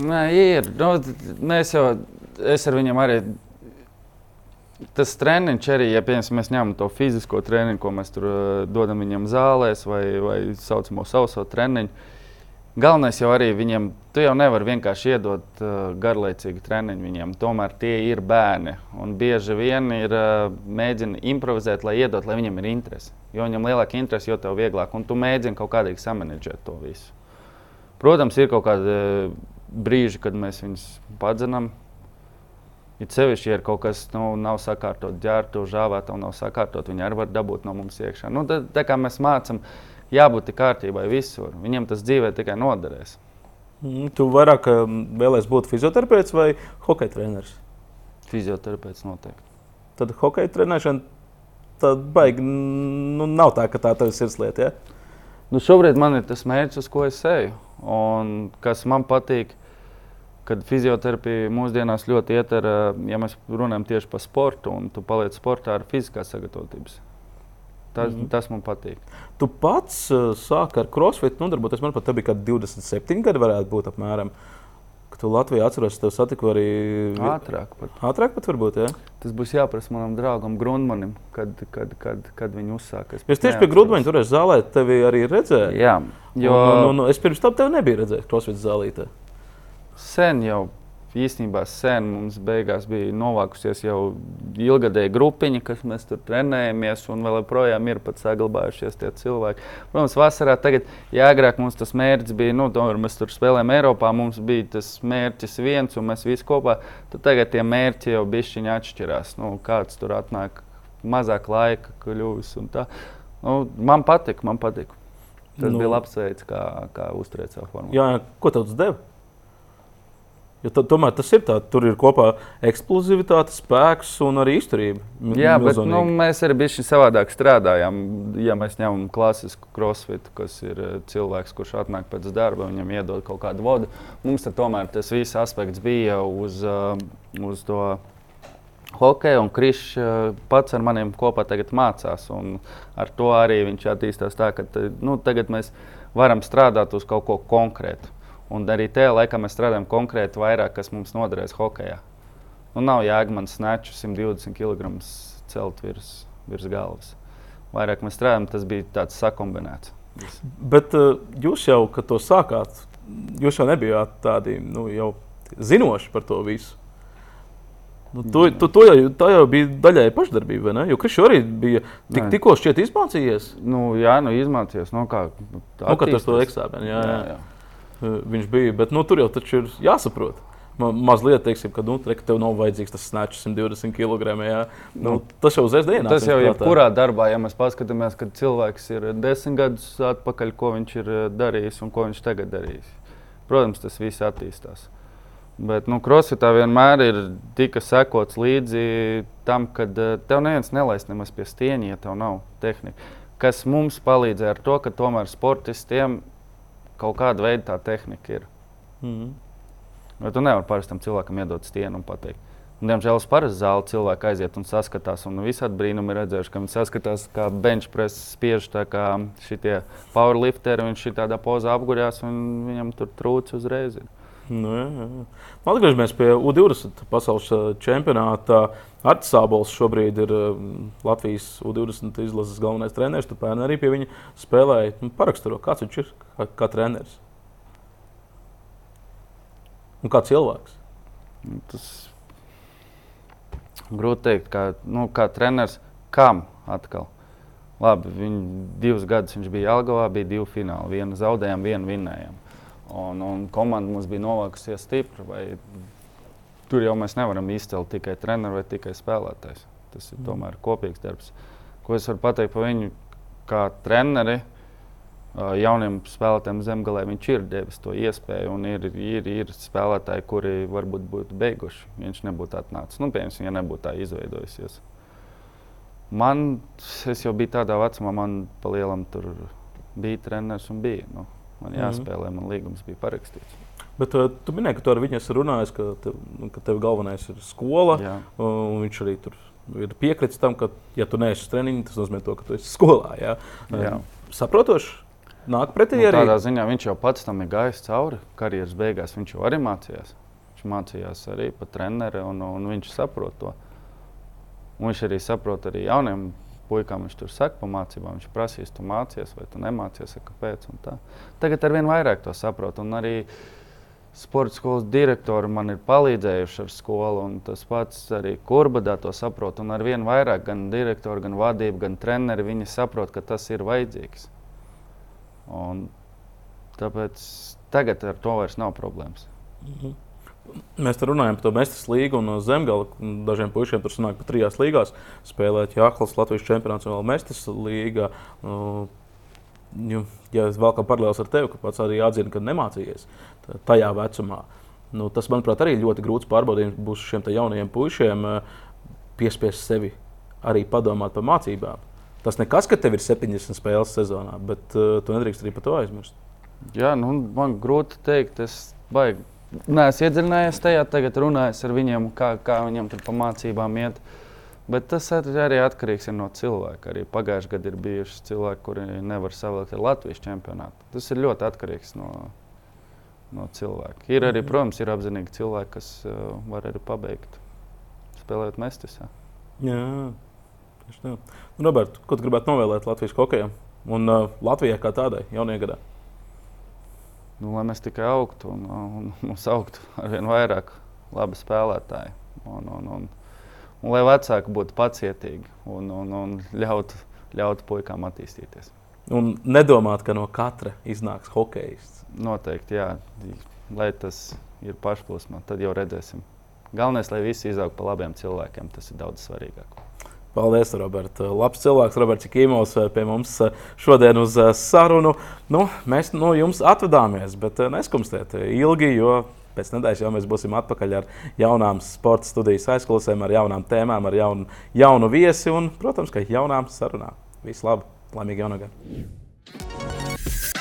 Nē, ir. Nu, mēs jau, es ar viņiem arī. Tas treniņš arī, ja piemēram, mēs ņemam to fizisko treniņu, ko mēs tur uh, dodam viņam zālēs, vai, vai saucamo sauso treniņu, Galvenais jau arī viņiem, tu jau nevari vienkārši iedot uh, garlaicīgu treniņu viņiem. Tomēr tie ir bērni. Un bieži vien ir uh, mēģina improvizēt, lai iedot, lai viņiem ir interese. Jo viņam lielāka interese, jo tev vieglāk. Un tu mēģini kaut kādīgi samanģēt to visu. Protams, ir kaut kādi uh, brīži, kad mēs viņus padzenam. It sevišķi, ja ir kaut kas nu, nav sakārtot, ģērbtu, žāvētu, nav sakārtot, viņi arī var dabūt no mums iekšā. Nu, tā, tā kā mēs mācām jābūt kārtībai visur. Viņam tas dzīvē tikai noderēs. Mm, tu vairāk um, vēlēsies būt fizioterapeits vai hokeja treneris? Fizioterapeits noteikti. Tad hokeja trenēšana tāda baigi nu, nav tā, ka tā ir sirdslieta. Ja? Nu, šobrīd man ir tas mērķis, uz ko es eju. Un kas man patīk, kad fizioterapija mūsdienās ļoti iet ar, ja mēs runājam tieši par sportu, un tu paliec sportā ar fiziskās sagatavotības Tas, mm tas man patīk. Tu pats uh, sāki ar crossfit nodarboties. Man pat bija 27 gadi, varētu būt apmēram. Tu Latvijā atceros, tev satiku arī ātrāk. Pat. Ātrāk pat varbūt, jā. Tas būs jāprasa manam draugam Grundmanim, kad, kad, kad, kad viņi uzsāka. Es, es tieši pie Grundmaņa tur zālē tevi arī redzēju. Jā, jo un, un, un es pirms tam tevi nebiju redzējis crossfit zālītē. Sen jau īstenībā sen mums beigās bija novākusies jau ilgadēja grupiņa, kas mēs tur trenējamies, un vēl joprojām ir pat saglabājušies tie cilvēki. Protams, vasarā tagad, ja agrāk mums tas mērķis bija, nu, tomēr mēs tur spēlējām Eiropā, mums bija tas mērķis viens, un mēs visi kopā, tad tagad tie mērķi jau bišķiņi atšķirās. Nu, kāds tur atnāk, mazāk laika kļūst un tā. Nu, man patika, man patika. Tas nu, bija labs veids, kā, kā uzturēt savu formu. Jā, ko tev tas deva? Jo tad, tomēr tas ir tā, tur ir kopā eksplozivitāte, spēks un arī izturība. Jā, bet nu, mēs arī bijām savādāk strādājām. Ja mēs ņemam klasisku crossfit, kas ir eh, cilvēks, kurš atnāk pēc darba, viņam iedod kaut kādu vodu, mums tomēr tas viss aspekts bija uz, eh, uz to hokeju, un Krišs eh, pats ar maniem kopā mācās. Ar to arī viņš attīstās tā, ka nu, tagad mēs varam strādāt uz kaut ko konkrētu. Un arī tajā laikā mēs strādājam konkrēti vairāk, kas mums noderēs hokeja. Nu, nav jēga man snatču 120 kg celt virs, virs galvas. Vairāk mēs strādājam, tas bija tāds sakombinēts. Bet uh, jūs jau, kad to sākāt, jūs jau nebijāt tādi nu, jau zinoši par to visu. Nu, to, to, to jau, tā jau bija daļai pašdarbība, vai ne? Jo Krišs arī bija tik, tikko šķiet izmācījies. Nu, jā, nu, izmācījies. Nu, kā, nu, kā tas to eksāmenu, jā, jā. jā. jā. Eh, viņš bija. Bet nu, tur jau ir jāsaprot. Mazliet, teiksim, ka, nu, te, ka tev nav vajadzīgs tas snatch 120 kg. Nu, tas jau uzreiz dienā. Tas jau ir jebkurā darbā, ja mēs paskatāmies, kad cilvēks ir desmit gadus atpakaļ, ko viņš ir eh, darījis un ko viņš tagad darīs. Protams, tas viss attīstās. Bet nu, krosfitā vienmēr ir tika sekots līdzi tam, ka eh, tev neviens nelaist nemaz pie stieņa, ja tev nav tehnika. Kas mums palīdzēja ar to, ka tomēr sportistiem kaut kāda veida tā tehnika ir. Mm -hmm. Nu, tu nevari parastam cilvēkam iedot stienu un pateikt. Un, diemžēl uz parasta zāli cilvēki aiziet un saskatās. Un visādi brīnumi ir redzējuši, ka viņi saskatās, kā bench press spiež šitie powerlifteri. Viņš ir tādā pozā apguļās un viņam tur trūcis uzreiz. Ir. Nu, jā, jā. Atgriežamies pie U20 pasaules čempionāta. Arts Sābols šobrīd ir Latvijas U20 izlases galvenais treneris. Tu pērn arī pie viņa spēlēji. Nu, paraksturo, kāds viņš ir kā, kā treneris. Un kā cilvēks? Nu, tas grūti pateikt, kā, nu, kā treneris, kam atkal. Labi, viņ, divus gadus viņš bija Algavā, bija divi fināli. Vienu zaudējām, vienu vinnējām. Un, un komanda mums bija novākusies stipri. Vai, tur jau mēs nevaram izcelt tikai treneru vai tikai spēlētājs. Tas ir mm. tomēr kopīgs darbs. Ko es varu pateikt par viņu kā treneri? Jauniem spēlētājiem zemgālē viņš ir devis to iespēju, un ir, ir, ir spēlētāji, kuri varbūt būtu beiguši, viņš nebūtu atnācis. Nu, piemēram, ja nebūtu tā izveidojusies. Man, es jau biju tādā vecumā, man palielam tur bija treneris un bija. Nu, Man mhm. jāspēlē, man līgums bija parakstīts. Bet uh, tu minēji, ka tu ar viņu esi runājis, ka, tev, nu, ka tev galvenais ir skola. Jā. Un viņš arī tur ir piekritis tam, ka, ja tu neesi uz treniņu, tas nozīmē, to, ka tu esi skolā. Jā. Jā. Saprotoši, nāk pretī nu, arī. Tādā ziņā viņš jau pats tam ir gājis cauri karjeras beigās. Viņš jau arī mācījās. Viņš mācījās arī par treneri, un, un viņš saprot to. Un viņš arī saprot arī jauniem puikām viņš tur saka pa mācībām. Viņš prasīs, tu mācies vai tu nemācies, kāpēc. Tagad ar vien vairāk to saprot. Un arī sporta skolas direktori man ir palīdzējuši ar skolu. Tas pats arī Kurbadā to saprot. Un ar vien vairāk gan direktori, gan vadība, gan treneri viņi saprot, ka tas ir vajadzīgs. Un tāpēc tagad ar to vairs nav problēmas. Mm -hmm. Mēs te runājam par to Mēnesis līgu un zemgālu. Dažiem puišiem tur sanāk pa trijās līgās spēlēt. Jāklis, Latvijas čempionāts un vēl Mēnesis līga. Uh, ja es vēl kā paralēlis ar tevi, ka pats arī atzina, ka nemācījies tajā vecumā. Nu, tas, manuprāt, arī ļoti grūts pārbaudījums būs šiem jaunajiem puišiem uh, piespiest sevi arī padomāt par mācībām. Tas nekas, ka tev ir 70 spēles sezonā, bet uh, tu nedrīkst arī par to aizmirst. Jā, nu, man grūti pateikt, es baigi Nē, es iedziļinājos tajā, tagad runāju ar viņiem, kā, kā viņiem tur pa mācībām iet. Bet tas arī atkarīgs no cilvēka. Arī pagājušajā gadā ir bijuši cilvēki, kuri nevar savilkt ar Latvijas čempionātu. Tas ir ļoti atkarīgs no, no cilvēka. Ir arī, mhm. protams, ir apzinīgi cilvēki, kas uh, var arī pabeigt spēlēt mestisā. Jā, tieši tā. Nu, Robert, ko tu gribētu novēlēt Latvijas hokejam un uh, Latvijai kā tādai jaunajā gadā? Nu, lai mēs tikai augtu un, un mums augtu ar vien vairāk labi spēlētāji. Un, un, un, un lai vecāki būtu pacietīgi un, un, un ļautu ļaut puikām attīstīties. Un nedomāt, ka no katra iznāks hokejists. Noteikti, jā. Lai tas ir pašplūsmā, tad jau redzēsim. Galvenais, lai visi izaugtu pa labiem cilvēkiem, tas ir daudz svarīgāk. Paldies, Robert. Labs cilvēks, Roberts Kīmos, pie mums šodien uz sarunu. Nu, mēs no jums atvadāmies, bet neskumstiet ilgi, jo pēc nedēļas jau mēs būsim atpakaļ ar jaunām sporta studijas aizklausēm, ar jaunām tēmām, ar jaunu, jaunu viesi un, protams, ka jaunām sarunām. Visu labu! Laimīgi jaunā gada!